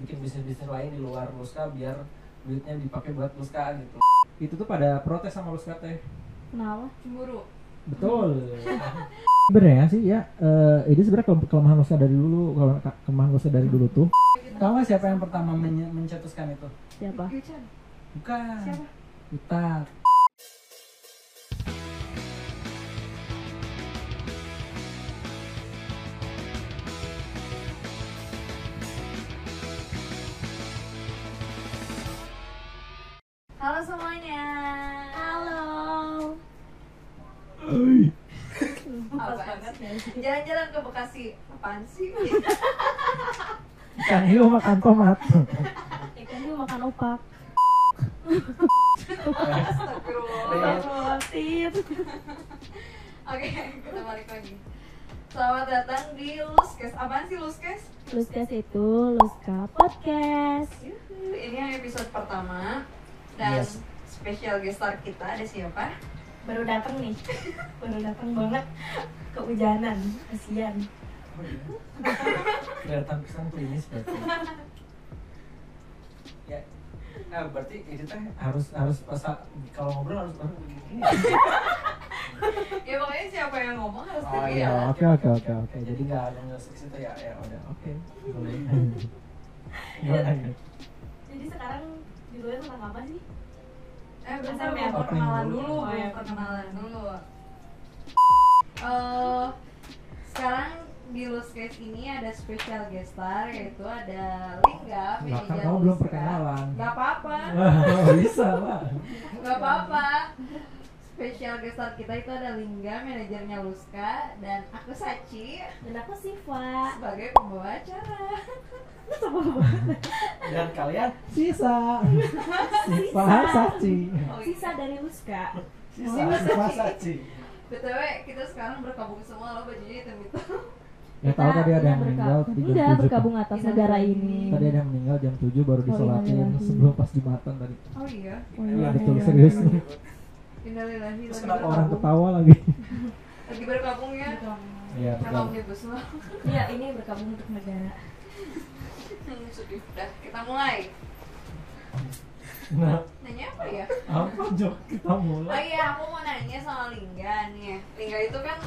bikin bisnis bisnis lain di luar Luska biar duitnya dipakai buat Luska gitu itu tuh pada protes sama Luska teh Kenapa? Cemburu. betul sebenarnya sih ya eh, ini sebenarnya kelem- kelemahan Luska dari dulu kalau ke- kelemahan Luska dari dulu tuh tahu nggak siapa yang pertama menye- mencetuskan itu Siapa? Bukan Siapa? Utat Jalan-jalan ke Bekasi. Apaan sih? kan hiu makan tomat Ikan itu makan opak. Astagfirullah. Astagfirullahaladzim. Oke, kita balik lagi. Selamat datang di Luskes. Apaan sih Luskes? Luska itu Luska Podcast. Yuhu, Ini yang episode pertama dan Yes. spesial guest star kita ada siapa? Baru datang nih. Baru datang banget. Kehujanan. Kasian. kelihatan pesan klinis berarti ya nah berarti itu teh harus harus pas kalau ngobrol harus baru begini Ya pokoknya siapa yang ngomong harus Oh, terlihat. iya. oke oke oke oke jadi jadi nggak ada musik situ ya ya udah oke boleh gimana nih Jadi sekarang judulnya tentang apa sih? Eh, belum ya, perkenalan dulu. Oh, iya. perkenalan dulu. Eh, sekarang di Luskes ini ada special guest star yaitu ada Lingga, Nggak, kan kamu belum Luska. perkenalan. Gak apa-apa, bisa lah gak apa-apa. Special guest star kita itu ada Lingga, manajernya Luska dan aku Sachi Dan aku Siva. sebagai pembawa acara. dan kalian sisa sisa saci Oh, iya. Sisa dari Luska. sisa sisa saci BTW kita sekarang berkabung semua loh bajunya hitam-hitam. ya tahu tadi ada yang meninggal tadi jam Udah 7 berkabung atas negara ini. tadi ada yang meninggal jam 7 baru disolatin sebelum pas jumatan tadi Oh iya. Oh, iya iya, betul iya. serius Innalillahi Terus kenapa orang ketawa lagi Lagi berkabung ya. iya betul. Iya, ini berkabung untuk negara. Hmm, Sedih. Udah, kita mulai. Nah Nanya apa ya? apa jok kita Oh mulai iya, aku mau nanya sama Lingga nih ya. Lingga itu kan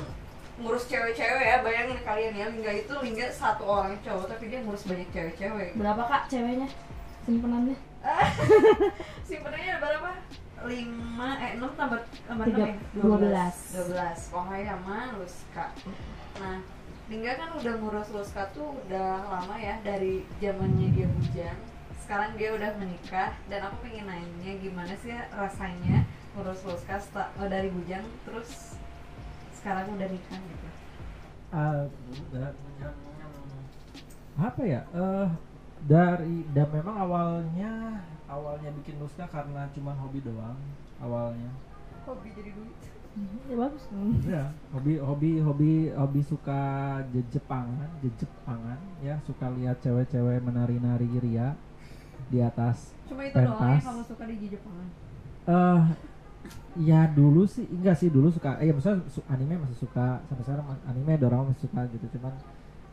ngurus cewek-cewek ya. Bayangin kalian ya, Lingga itu Lingga satu orang cowok tapi dia ngurus banyak cewek-cewek. Berapa kak ceweknya? Simpenannya? Simpenannya ada berapa? lima eh enam tambah tambah enam ya dua belas. dua belas pokoknya sama Luska nah Lingga kan udah ngurus Luska tuh udah lama ya dari zamannya dia bujang sekarang dia udah menikah dan aku pengen nanya gimana sih rasanya ngurus Luska seta- oh, dari bujang terus sekarang udah nikah gitu? Ah, apa ya? Eh dari dan memang awalnya awalnya bikin Nuska karena cuma hobi doang awalnya. Hobi jadi duit. Ya bagus. ya hobi hobi hobi hobi suka je- Jepangan je- Jepangan ya. Suka lihat cewek-cewek menari-nari ria di atas cuma itu doang ya Pentas. kamu suka di Jepangan eh ya dulu sih enggak sih dulu suka eh ya maksudnya su- anime masih suka sampai sekarang anime Doraemon masih suka gitu cuman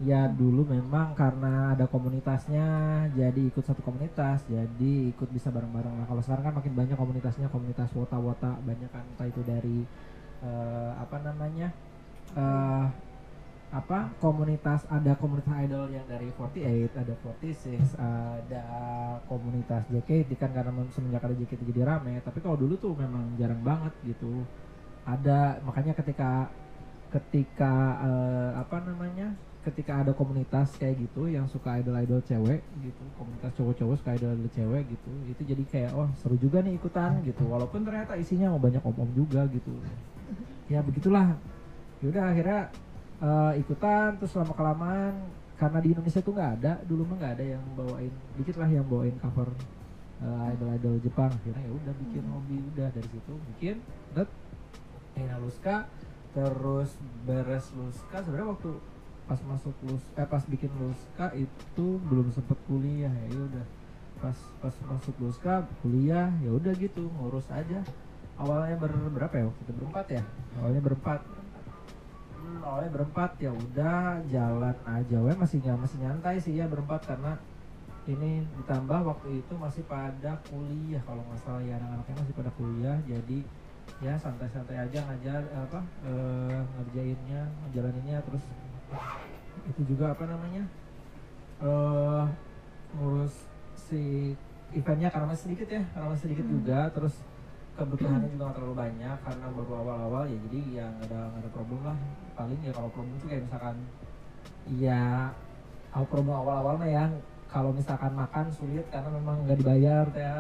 ya dulu memang karena ada komunitasnya jadi ikut satu komunitas jadi ikut bisa bareng-bareng lah kalau sekarang kan makin banyak komunitasnya komunitas wota-wota banyak kan entah itu dari eh, apa namanya eh apa komunitas ada komunitas idol yang dari 48 ada 46 ada komunitas JKT kan karena men- semenjak ada JKT jadi rame. Tapi kalau dulu tuh memang jarang banget gitu. Ada makanya ketika ketika eh, apa namanya ketika ada komunitas kayak gitu yang suka idol-idol cewek gitu komunitas cowok-cowok suka idol-idol cewek gitu itu jadi kayak oh seru juga nih ikutan gitu. Walaupun ternyata isinya mau banyak om-om juga gitu. Ya begitulah. Yaudah akhirnya eh, ikutan terus lama kelamaan karena di Indonesia tuh nggak ada dulu mah nggak ada yang bawain dikit lah yang bawain cover eh, idol-idol Jepang akhirnya ya udah bikin hobi udah dari situ bikin dat Ina Luska terus beres Luska sebenarnya waktu pas masuk lus eh pas bikin Luska itu belum sempet kuliah ya ya udah pas pas masuk Luska kuliah ya udah gitu ngurus aja. Awalnya ber, berapa ya waktu itu? Berempat ya? Awalnya berempat hmm, awalnya berempat ya udah jalan aja. We masih nggak masih nyantai sih ya berempat karena ini ditambah waktu itu masih pada kuliah. Kalau nggak salah ya anak-anaknya masih pada kuliah jadi ya santai-santai aja ngajar apa eh, ngerjainnya ngejalaninnya. Terus itu juga apa namanya eh ngurus si eventnya karena masih sedikit ya karena masih sedikit juga. Terus kebutuhannya juga nggak terlalu banyak karena baru awal-awal ya jadi ya nggak ada nggak ada problem lah paling ya kalau problem itu kayak misalkan ya awal promo awal-awal mah ya kalau misalkan makan sulit karena memang nggak dibayar ya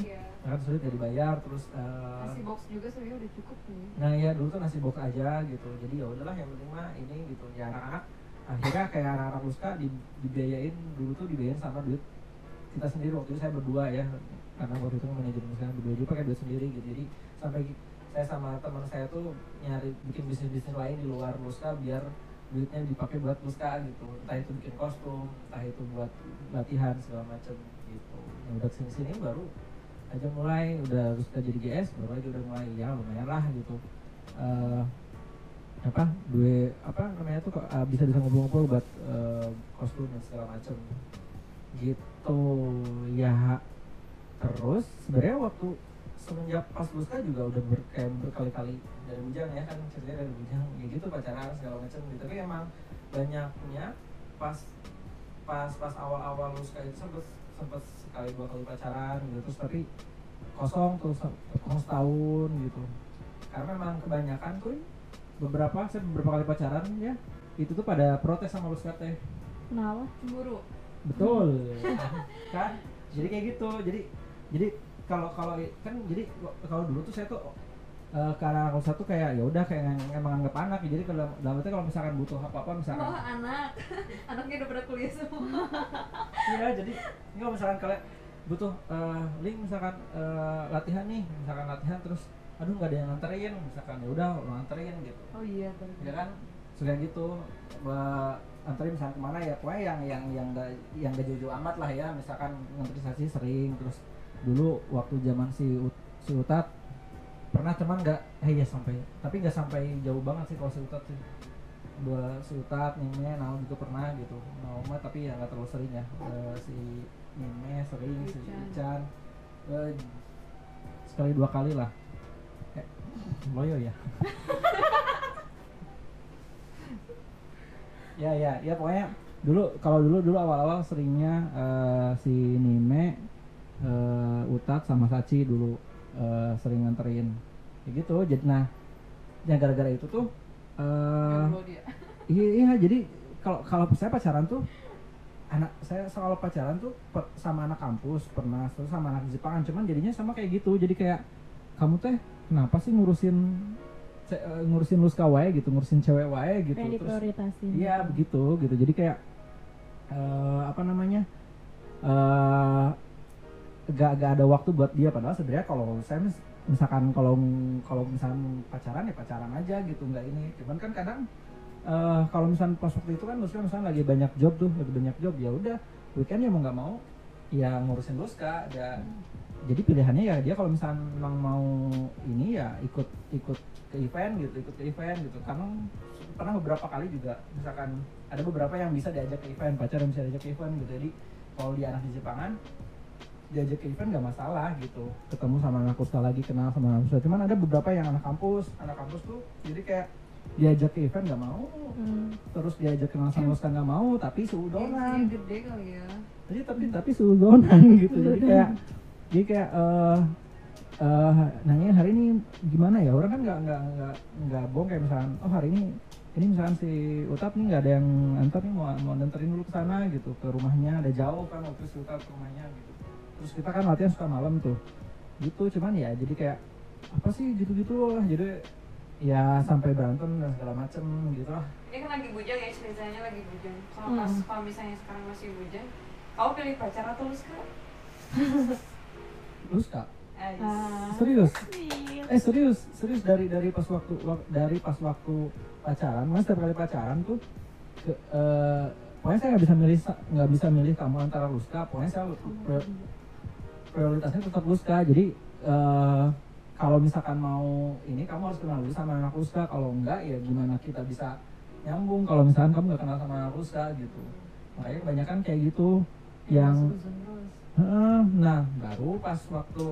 Iya. makan sulit nggak dibayar terus eh, Nasi box juga sebenarnya udah cukup nih. Nah ya dulu tuh nasi box aja gitu. Jadi ya udahlah yang penting mah ini gitu. Ya anak-anak akhirnya kayak anak-anak Ruska di, dibiayain dulu tuh dibiayain sama duit kita sendiri waktu itu saya berdua ya karena waktu itu manajemen saya berdua juga pakai duit sendiri gitu. Jadi sampai saya sama teman saya tuh nyari bikin bisnis bisnis lain di luar Ruska biar duitnya dipakai buat Ruska gitu. Entah itu bikin kostum, entah itu buat latihan segala macem gitu. Yang udah sini sini baru aja mulai udah harus kerja di GS baru aja udah mulai ya lumayan lah gitu Eh apa dua apa namanya tuh kok, eh, bisa bisa ngobrol-ngobrol buat eh, kostum dan segala macem gitu ya terus sebenarnya waktu semenjak pas Luska juga udah ber, kayak berkali-kali dari bujang ya kan ceritanya dari bujang ya gitu pacaran segala macem gitu tapi emang banyaknya pas pas pas awal-awal Luska itu sempet sempet sekali dua kali pacaran gitu terus tapi kosong terus kosong setahun gitu karena memang kebanyakan tuh beberapa saya beberapa kali pacaran ya itu tuh pada protes sama Luska teh Kenapa? Cemburu. Betul kan jadi kayak gitu jadi jadi kalau kalau kan jadi kalau dulu tuh saya tuh eh, karena kalau satu kayak ya udah kayak emang anggap anak ya. jadi kalau dalam arti kalau misalkan butuh apa apa misalkan Wah anak, anaknya udah pada kuliah semua. Iya, jadi ini kalau misalkan kalian butuh eh, link misalkan eh, latihan nih, misalkan latihan terus aduh nggak ada yang nganterin, misalkan ya udah lo nganterin gitu. Oh iya benar. Ya kan? Suka gitu anterin misalkan ke mana ya, pokoknya yang yang yang nggak yang gak jauh-jauh amat lah ya, misalkan nganterin saksi sering terus dulu waktu zaman si si Utat pernah cuman nggak eh ya sampai tapi nggak sampai jauh banget sih kalau si Utat sih. Dua si Utat, Mime, Naum juga pernah gitu. Mah tapi ya nggak terlalu sering ya. Eh, si Mime sering, si Ican. Eh, sekali dua kali lah. Eh, loyo ya ya ya ya pokoknya dulu kalau dulu dulu awal-awal seringnya eh, si Nime eh, Utat sama Sachi dulu eh, sering nganterin kayak gitu jadi nah yang gara-gara itu tuh eh, dia. Iya, iya jadi kalau kalau saya pacaran tuh anak saya kalau pacaran tuh per- sama anak kampus pernah terus sama anak Jepangan cuman jadinya sama kayak gitu jadi kayak kamu teh kenapa sih ngurusin ngurusin luska wae gitu ngurusin cewek wae gitu terus diprioritasin. Iya begitu gitu. Jadi kayak eh apa namanya? eh gak, gak ada waktu buat dia padahal sebenarnya kalau saya mis- misalkan kalau kalau misalkan pacaran ya pacaran aja gitu nggak ini cuman kan kadang eh kalau misalkan pas waktu itu kan Luska misalkan lagi banyak job tuh lagi banyak job ya udah weekend ya mau nggak mau ya ngurusin Luska ada jadi pilihannya ya dia kalau misalkan memang mau ini ya ikut ikut ke event gitu ikut ke event gitu. Karena pernah beberapa kali juga misalkan ada beberapa yang bisa diajak ke event pacar yang bisa diajak ke event gitu. Jadi kalau dia anak di Jepangan diajak ke event gak masalah gitu. Ketemu sama anak kusta lagi kenal sama anak kusta. Cuman ada beberapa yang anak kampus anak kampus tuh jadi kayak diajak ke event gak mau. Hmm. terus diajak kenal sama kusta gak mau tapi seudonan. Gengsinya gede kali ya. jadi tapi tapi seudonan gitu. Jadi kayak jadi kayak eh eh nanya hari ini gimana ya? Orang kan nggak nggak nggak nggak bohong kayak misalkan oh hari ini ini misalkan si Utap nih nggak ada yang antar nih mau mau nganterin dulu ke sana gitu ke rumahnya. Ada jauh kan waktu si Utap ke rumahnya gitu. Terus kita kan latihan suka malam tuh. Gitu cuman ya jadi kayak apa sih? Gitu-gitu lah. Jadi ya sampai berantem dan segala macem gitu lah. Ini kan lagi bujang ya ceritanya lagi bujang. Kalau Hmm. pas kalau misalnya sekarang masih bujang, kamu pilih pacar atau lu sekarang? terus kak? Eh, Ah. serius? Iya. eh serius? Serius dari dari pas waktu wak- dari pas waktu pacaran mas setiap kali pacaran tuh ke, eh, pokoknya saya nggak bisa milih nggak bisa milih kamu antara Luska pokoknya saya pri- prioritasnya tetap Luska. Jadi eh, kalau misalkan mau ini kamu harus kenal dulu sama anak Luska. Kalau enggak ya gimana kita bisa nyambung kalau misalkan kamu nggak kenal sama anak Luska gitu. Makanya kebanyakan kayak gitu yang terus. Heeh, nah baru pas waktu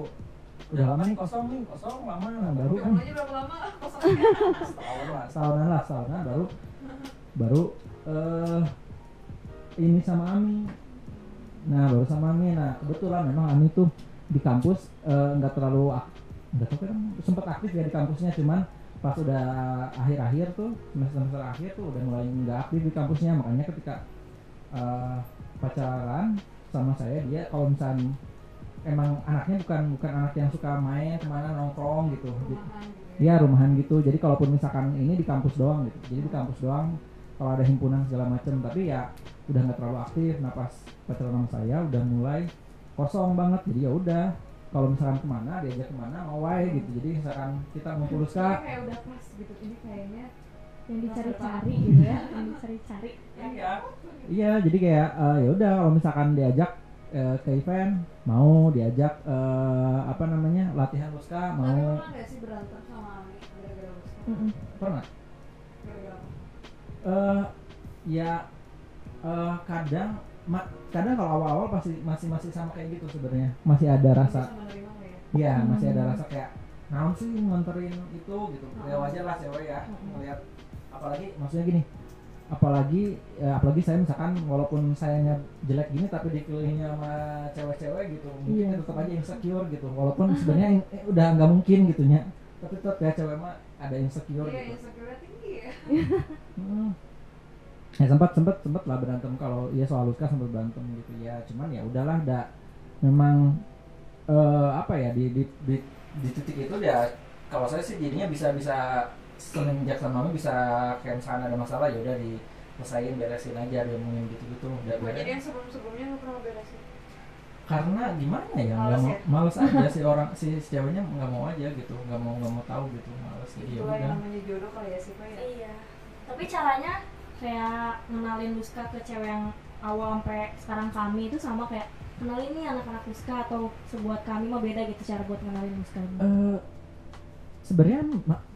udah lama nih kosong nih kosong lama nah baru kan berapa lama? Kosongnya. Setahun lah. setahunan lah setahunan baru baru eh ini sama Ami nah baru sama Ami nah kebetulan memang Ami tuh di kampus eh, nggak terlalu ak- nggak tahu kan sempet aktif ya di kampusnya cuman pas udah akhir-akhir tuh semester semester akhir tuh udah mulai nggak aktif di kampusnya makanya ketika eh, pacaran sama saya dia kalau misalnya emang anaknya bukan bukan anak yang suka main ke mana nongkrong gitu Rumahan. Iya rumahan gitu. Jadi kalaupun misalkan ini di kampus doang gitu. Jadi di kampus doang kalau ada himpunan segala macam. Tapi ya udah nggak terlalu aktif. Nah pas pacaran sama saya udah mulai kosong banget. Jadi ya udah kalau misalkan ke mana diajak ke mana mau wae gitu. Jadi misalkan kita ngumpul kayak udah pas gitu. Ini kayaknya yang dicari-cari gitu ya yang dicari-cari Iya. Iya jadi kayak eh, ya udah kalau misalkan diajak eh, ke event mau diajak eh, apa namanya latihan Tapi mau pernah nggak sih berantem sama Ami gara-gara Luska? Pernah Gara-gara eh ya eh, kadang ma- kadang kalau awal-awal pasti masih masih sama kayak gitu sebenarnya masih ada rasa ya? Iya Hmm. masih ada rasa kayak naon sih nganterin itu gitu ya wajar lah cewek ya Hmm. Apalagi maksudnya gini apalagi ya, apalagi saya misalkan walaupun sayanya jelek gini tapi dikelilingi sama cewek-cewek gitu mungkin Iya. tetap aja insecure gitu walaupun sebenarnya eh, udah nggak mungkin gitunya tapi tetap ya cewek mah ada insecure Iya, gitu insecure tinggi ya. Hmm. Ya sempat sempat sempat lah berantem kalau ya soal Luska sempat berantem gitu ya. Cuman ya udahlah, dah memang eh apa ya di di di, di titik itu ya kalau saya sih jadinya bisa bisa semenjak sama Mami bisa kayak misalkan ada masalah ya udah diselesain beresin aja dia ngomongin gitu-gitu udah Oh, beres. jadi yang sebelum-sebelumnya nggak pernah beresin. Karena gimana ya Males mau ya? males aja si orang si, si ceweknya nggak mau aja gitu nggak mau nggak mau tahu gitu males jadi ya Itulah yang namanya jodoh kali ya sih Pak ya. iya tapi caranya kayak ngenalin Luska ke cewek yang awal sampai sekarang kami itu sama kayak kenalin nih anak-anak Luska atau sebuat kami mah beda gitu cara buat kenalin Luska Eh, sebenarnya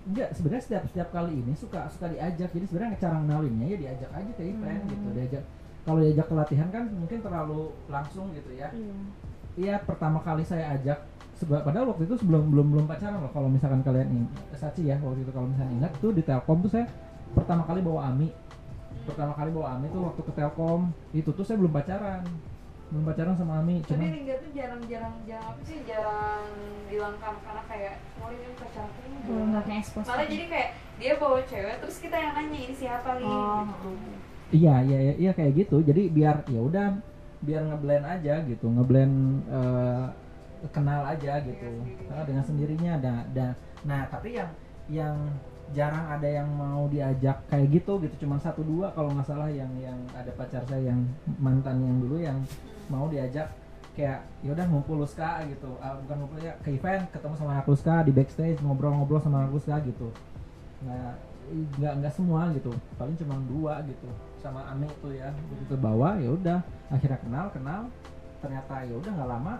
enggak sebenarnya setiap setiap kali ini suka suka diajak. Jadi sebenarnya cara ngenalinnya ya diajak aja ke event Hmm. gitu diajak. Kalau diajak ke latihan kan mungkin terlalu langsung gitu ya. Iya. Iya pertama kali saya ajak seba- padahal waktu itu sebelum belum belum pacaran loh. Kalau misalkan kalian ingat Saci ya waktu itu kalau misalnya ingat tuh di Telkom tuh saya pertama kali bawa Ami. Pertama kali bawa Ami tuh waktu ke Telkom. Itu tuh saya belum pacaran belum pacaran sama Ami Tapi cuma Lingga tuh jarang-jarang jarang apa sih jarang bilang kan karena kayak mau ini pacarku ini belum nggak kayak expose Malah jadi kayak dia bawa cewek terus kita yang nanya ini siapa nih Oh, gitu. Iya, iya, iya, iya kayak gitu. Jadi biar ya udah biar ngeblend aja gitu, ngeblend eh, kenal aja gitu. sendirinya. Nah, dengan sendirinya ada ada. Nah, tapi yang yang jarang ada yang mau diajak kayak gitu gitu cuma satu dua kalau nggak salah yang yang ada pacar saya yang mantan yang dulu yang mau diajak kayak yaudah ngumpul Luska gitu. Ah, bukan ngumpul ya ke event ketemu sama anak Luska di backstage ngobrol-ngobrol sama anak Luska gitu. Nah nggak nggak semua gitu. Paling cuma dua gitu. Sama Ami tuh ya. Begitu bawa ya udah akhirnya kenal kenal. Ternyata ya udah nggak lama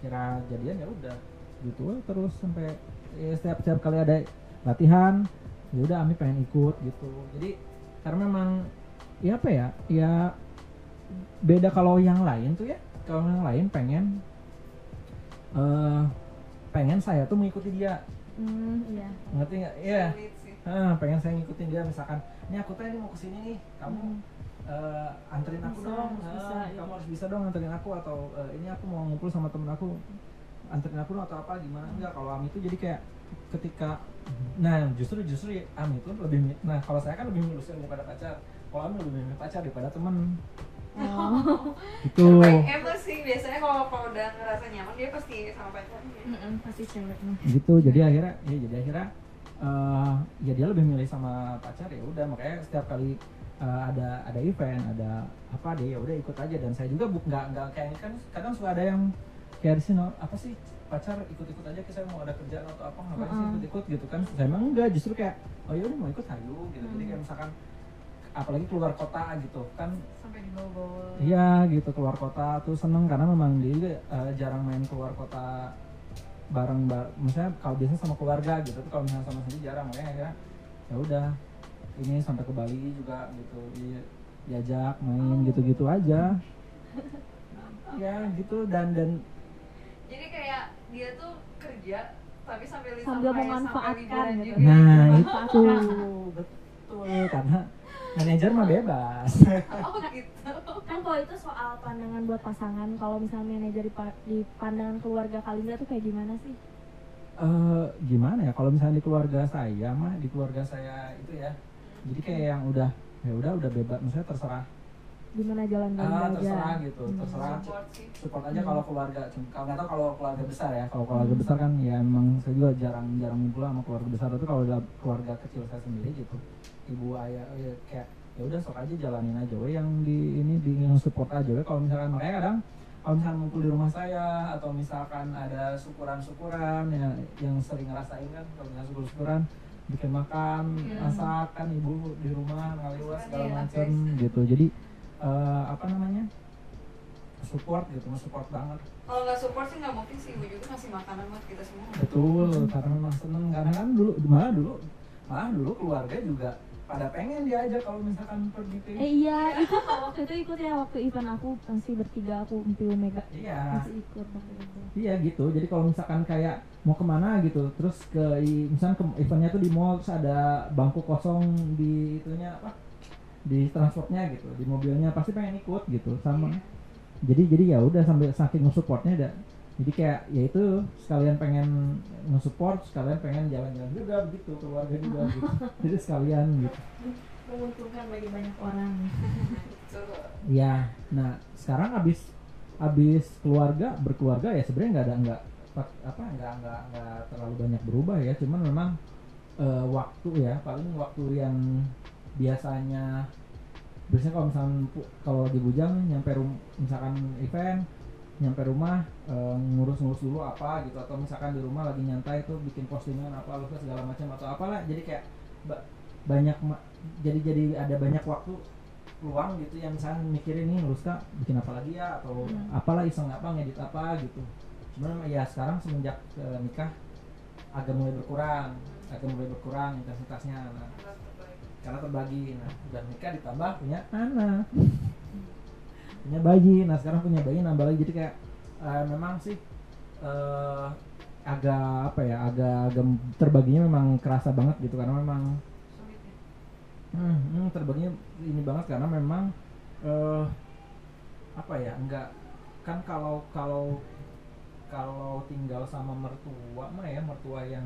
kira jadian ya udah gitu aja terus sampai ya, setiap setiap kali ada latihan ya udah Ami pengen ikut gitu. Jadi karena memang ya apa ya ya beda kalau yang lain tuh ya. Kalau yang lain pengen eh pengen saya tuh mengikuti dia. Hmm, iya. Ngerti nggak? Iya. Sulit sih. Ah, pengen saya ngikutin dia misalkan ini aku ini mau ke sini nih kamu Hmm. eh, anterin aku Bisa, dong. harus bisa, iya. kamu harus bisa dong anterin aku atau eh, ini aku mau ngumpul sama temen aku anterin aku dong atau apa gimana? Enggak kalau Ami itu jadi kayak ketika nah justru justru Ami itu lebih nah kalau saya kan lebih milih daripada pacar. Kalau Ami lebih milih pacar daripada temen oh Terbaik emang sih biasanya kalau kalau udah ngerasa nyaman dia pasti sama pacarnya. Mm-mm, pasti cewek mah gitu jadi akhirnya ya jadi akhirnya eh, ya dia lebih milih sama pacar ya udah makanya setiap kali eh, ada ada event ada apa dia ya udah ikut aja dan saya juga bu- nggak nggak kayak kan kadang suka ada yang kayak di sini apa sih pacar ikut-ikut aja kayak saya mau ada kerjaan atau apa ngapain sih Mm-mm. ikut-ikut gitu kan saya emang enggak justru kayak oh ya udah mau ikut hayu gitu jadi Mm. kayak misalkan apalagi keluar kota gitu kan Sampai dibawa-bawa. Iya gitu keluar kota tuh seneng karena memang dia juga eh, jarang main keluar kota bareng bar misalnya kalau biasanya sama keluarga gitu tuh kalau misalnya sama sendiri jarang makanya akhirnya ya udah ini sampai ke Bali juga gitu di, diajak main gitu-gitu aja ya gitu dan dan jadi kayak dia tuh kerja tapi sambil Sambil memanfaatkan sampai gitu. juga. nah itu betul karena manajer mah bebas. Oh gitu. Kan kalau itu soal pandangan buat pasangan kalau misalnya manajer di, pa- di pandangan keluarga Kalinda tuh kayak gimana sih? Eh gimana ya? Kalau misalnya di keluarga saya mah di keluarga saya itu ya jadi kayak yang udah ya udah udah bebas maksudnya terserah. Gimana jalan jalan ah, aja? terserah gitu Hmm. terserah. Support aja kalau keluarga kalau nggak tahu kalau keluarga besar ya. Kalau keluarga besar kan ya emang saya juga jarang jarang ngumpul sama keluarga besar. Itu kalau keluarga kecil saya sendiri gitu ibu ayah ya, kayak ya udah sok aja jalanin aja. We yang di ini di yang support aja. We kalau misalkan makanya kadang kalau misalkan ngumpul di rumah saya atau misalkan ada syukuran-syukuran ya yang sering ngerasain kan kalau misalnya syukur-syukuran bikin makan Iya. masak kan ibu di rumah ngaliwas segala Iya, guys. gitu. Jadi eh, apa namanya? Support gitu support banget. Kalau nggak support sih nggak mungkin sih ibu juga ngasih makanan buat kita semua. Betul karena memang seneng. Karena kan dulu malah dulu malah dulu keluarga juga pada pengen diajak kalau misalkan pergi ke eh iya ikut kok waktu itu ikut ya waktu event aku masih bertiga aku Empi Omega. Iya. Masih ikut waktu itu. Iya gitu. Jadi kalau misalkan kayak mau ke mana gitu terus ke misalkan ke eventnya tuh di mall terus ada bangku kosong di itunya apa di transportnya gitu di mobilnya pasti pengen ikut gitu sama. Jadi jadi ya udah sambil saking supportnya ada jadi kayak ya itu sekalian pengen nge-support sekalian pengen jalan-jalan juga begitu keluarga juga gitu. Jadi sekalian gitu. Menguntungkan bagi banyak orang. Betul. ya nah sekarang abis abis keluarga berkeluarga ya sebenarnya nggak ada nggak apa nggak nggak nggak terlalu banyak berubah ya. Cuman memang eh, waktu ya paling waktu yang biasanya biasanya kalau misalkan kalau lagi bujang nyampe rum misalkan event nyampe rumah eh, ngurus-ngurus dulu apa gitu atau misalkan di rumah lagi nyantai tuh bikin postingan apa lukis segala macam atau apalah. Jadi kayak ba- banyak jadi jadi ada banyak waktu luang gitu yang misalnya mikirin nih Ruska bikin apa lagi ya? Atau Hmm. apalah iseng apa ngedit apa gitu. Cuman ya sekarang semenjak eh, nikah agak mulai berkurang agak mulai berkurang intensitasnya. Nah, karena terbagi nah udah nikah ditambah punya anak punya bayi. Nah sekarang punya bayi nambah lagi. Jadi kayak eh, memang sih eh agak apa ya agak agak terbaginya memang kerasa banget gitu. Karena memang Sulit ya. Hmm, hmm, terbaginya ini banget. Karena memang eh apa ya enggak kan kalau kalau kalau tinggal sama mertua mah ya mertua yang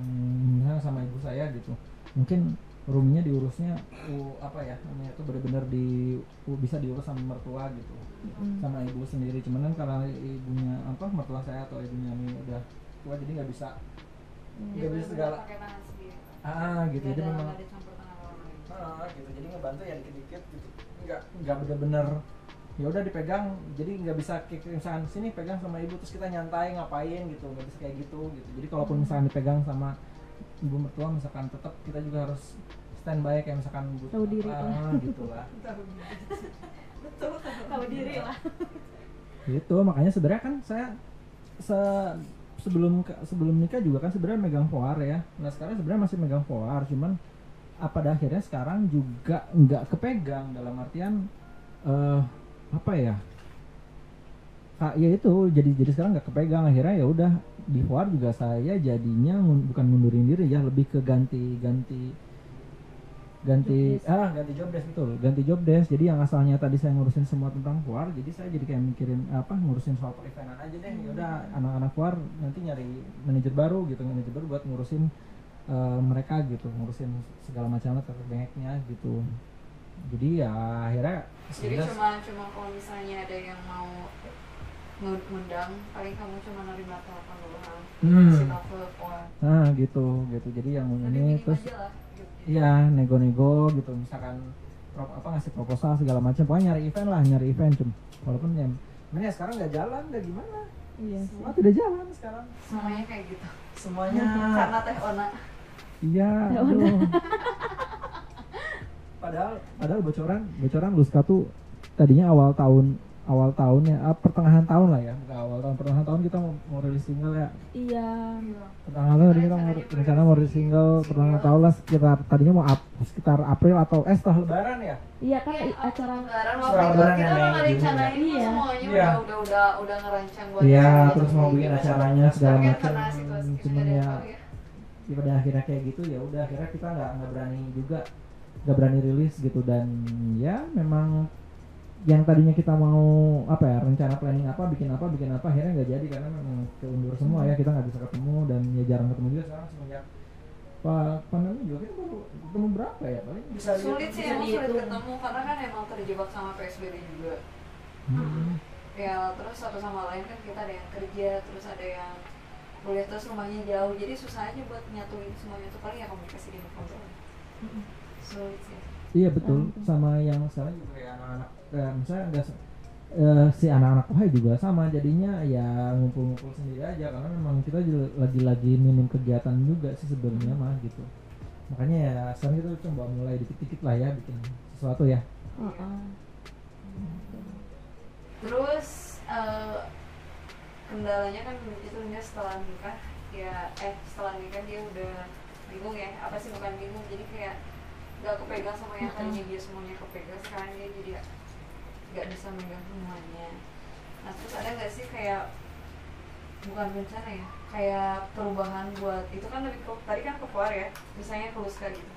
misalnya sama ibu saya gitu. Mungkin roomnya diurusnya uh, apa ya namanya itu benar-benar di uh, bisa diurus sama mertua gitu. Mm. sama ibu sendiri cuman kan karena ibunya apa mertua saya atau ibunya ini udah tua jadi nggak bisa. Iya. nggak bisa bener-bener segala. sendiri ah gitu. Jadi memang Ah, gitu. Jadi ngebantu ya dikit-dikit gitu. Nggak nggak bener-bener ya udah dipegang jadi nggak bisa kayak misalkan sini pegang sama ibu terus kita nyantai ngapain gitu nggak bisa kayak gitu gitu. Jadi kalaupun misalkan dipegang sama ibu mertua misalkan tetap kita juga harus standby kayak misalkan butuh Tahu diri apa, lah. gitu lah. Betul tahu diri lah. Gitu makanya sebenarnya kan saya se- sebelum sebelum nikah juga kan sebenarnya megang foar ya. Nah sekarang sebenarnya masih megang foar cuman apa pada akhirnya sekarang juga nggak kepegang dalam artian eh apa ya Kak, ya itu jadi jadi sekarang nggak kepegang. Akhirnya ya udah di foar juga saya jadinya bukan mundurin diri ya lebih ke ganti ganti ganti Job ah ganti job desk betul. Ganti job desk. Jadi yang asalnya tadi saya ngurusin semua tentang foar jadi saya jadi kayak mikirin apa ngurusin soal periklanan aja deh. Ya udah anak-anak foar nanti nyari manajer baru gitu manajer baru buat ngurusin eh, mereka gitu ngurusin segala macam terkait banyaknya gitu. Jadi ya akhirnya jadi sudah- cuma cuma kalau misalnya ada yang mau ngundang paling kamu cuma nerima telepon doang Hmm. kasih tahu ke phone nah gitu gitu jadi yang lebih ini terus aja lah gitu. Iya, nego-nego gitu, misalkan pro, apa ngasih proposal segala macam, pokoknya nyari event lah, nyari event cum. Walaupun ya, ini ya sekarang nggak jalan, nggak gimana, iya sih semua tidak jalan sekarang. semuanya kayak gitu Semuanya, karena teh ona iya, Ya aduh. padahal, padahal bocoran, bocoran Luska tuh tadinya awal tahun awal tahun ya, ah, pertengahan tahun lah ya, Nggak awal tahun, pertengahan tahun kita mau, mau rilis single ya. Iya. Pertengahan tahun kita mau rencana mau rilis single pertengahan tahun lah sekitar tadinya mau up, sekitar April atau eh setelah Lebaran ya. Iya kan i- acara Lebaran waktu itu kita ya, udah Mei, ngerencanain Iya. semuanya Iya. udah udah udah udah ngerancang buat Iya, terus mau bikin acaranya segala macam. Cuman ya, yang tahu ya. ya pada akhirnya kayak gitu ya udah akhirnya kita nggak nggak berani juga nggak berani rilis gitu dan ya memang yang tadinya kita mau apa ya rencana planning apa bikin apa bikin apa akhirnya nggak jadi karena memang keundur semua ya. Kita nggak bisa ketemu dan ya jarang ketemu juga sekarang semenjak pak pandemi juga kita baru ketemu berapa ya paling bisa sulit sih emang sulit ketemu karena kan emang terjebak sama PSBB juga. Hmm. ya terus satu sama lain kan kita ada yang kerja terus ada yang kuliah terus rumahnya jauh. Jadi susah aja buat nyatuin semuanya itu paling ya komunikasi di kantor sulit sih. Iya betul, Hmm. sama yang sekarang juga kayak anak-anak, eh, misalnya enggak eh, si anak-anak Wahai juga sama, jadinya ya ngumpul-ngumpul sendiri aja karena memang kita lagi-lagi minim kegiatan juga sih sebenarnya mah gitu. Makanya ya sekarang kita coba mulai dikit-dikit lah ya bikin sesuatu ya. Heeh. terus eh, kendalanya kan itu dia setelah nikah ya eh setelah nikah dia udah bingung ya apa sih bukan bingung jadi kayak nggak kepegang sama yang tadinya dia semuanya kepegang sekarang dia jadi nggak bisa megang semuanya. Nah terus ada nggak sih kayak bukan rencana ya kayak perubahan buat itu kan lebih ke tadi kan ke keluar ya misalnya ke Luska gitu.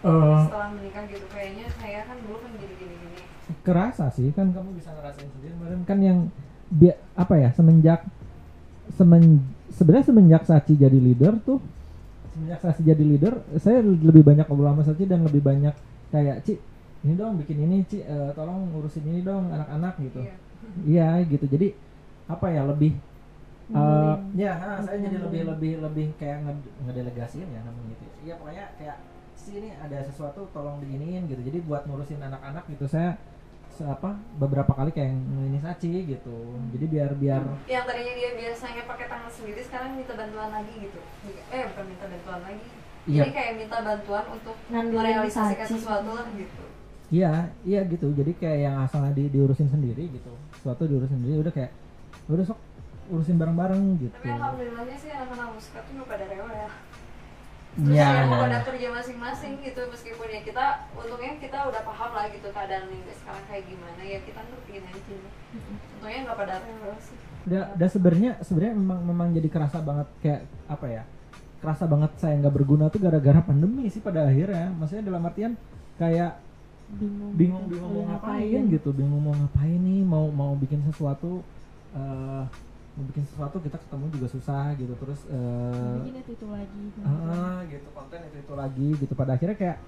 Setelah menikah gitu kayaknya saya kan dulu kan gini gini gini kerasa sih kan kamu bisa ngerasain sendiri. Kemarin kan yang bi- apa ya semenjak semen sebenarnya semenjak Sachi jadi leader tuh semenjak Sachi jadi leader saya lebih banyak ngobrol sama Sachi dan lebih banyak kayak Ci ini dong bikin ini Ci. Eh, tolong urusin ini dong anak-anak gitu. Iya. Iya gitu. Jadi apa ya lebih eh, Ngambilin. ya ah, saya jadi lebih lebih lebih kayak nge- ngedelegasiin ya namanya gitu. Iya pokoknya kayak si ini ada sesuatu tolong diiniin gitu. Jadi buat ngurusin anak-anak gitu saya apa beberapa kali kayak ini saci gitu. Jadi biar biar yang tadinya dia biasanya pakai tangan sendiri sekarang minta bantuan lagi gitu. Eh bukan minta bantuan lagi. Iya. jadi kayak minta bantuan untuk merealisasikan sesuatu lah gitu iya iya gitu. Jadi kayak yang asalnya di, diurusin sendiri gitu. Sesuatu diurusin sendiri udah kayak udah sok urusin bareng-bareng gitu. Tapi alhamdulillahnya sih anak-anak muska tuh nggak pada rewel ya? Iya, Terus iya. pada kerja masing-masing gitu meskipun ya kita untungnya kita udah paham lah gitu keadaan ini sekarang kayak gimana. Ya kita ngertiin aja untungnya nggak pada rewel sih. Da, da sebenarnya sebenarnya memang memang jadi kerasa banget kayak apa ya kerasa banget saya nggak berguna tuh gara-gara pandemi sih pada akhirnya. Maksudnya dalam artian kayak bingung bingung bingung mau ngapain gitu bingung mau ngapain nih mau mau bikin sesuatu eh mau bikin sesuatu kita ketemu juga susah gitu terus eh bikin itu itu lagi ah, gitu konten itu itu lagi gitu pada akhirnya kayak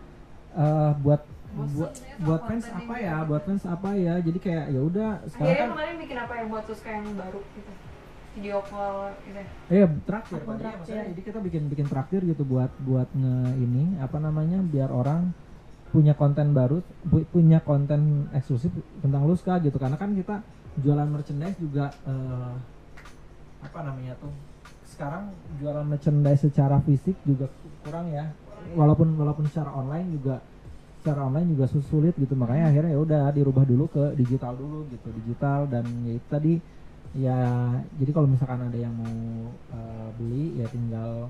eh buat buat ya, buat fans apa ya gitu. buat fans apa ya jadi kayak ya udah sekarang akhirnya kan kemarin bikin apa yang buat terus kayak yang baru gitu video call gitu ya. Iya traktir Akun tadi ya, traktir. maksudnya jadi kita bikin bikin traktir gitu buat buat nge ini apa namanya biar orang punya konten baru pu- punya konten eksklusif tentang Luska gitu. Karena kan kita jualan merchandise juga eh, apa namanya tuh sekarang jualan merchandise secara fisik juga kurang ya. Walaupun walaupun secara online juga secara online juga sulit gitu. Makanya akhirnya ya udah dirubah dulu ke digital dulu gitu digital. Dan ya itu tadi ya jadi kalau misalkan ada yang mau eh, beli ya tinggal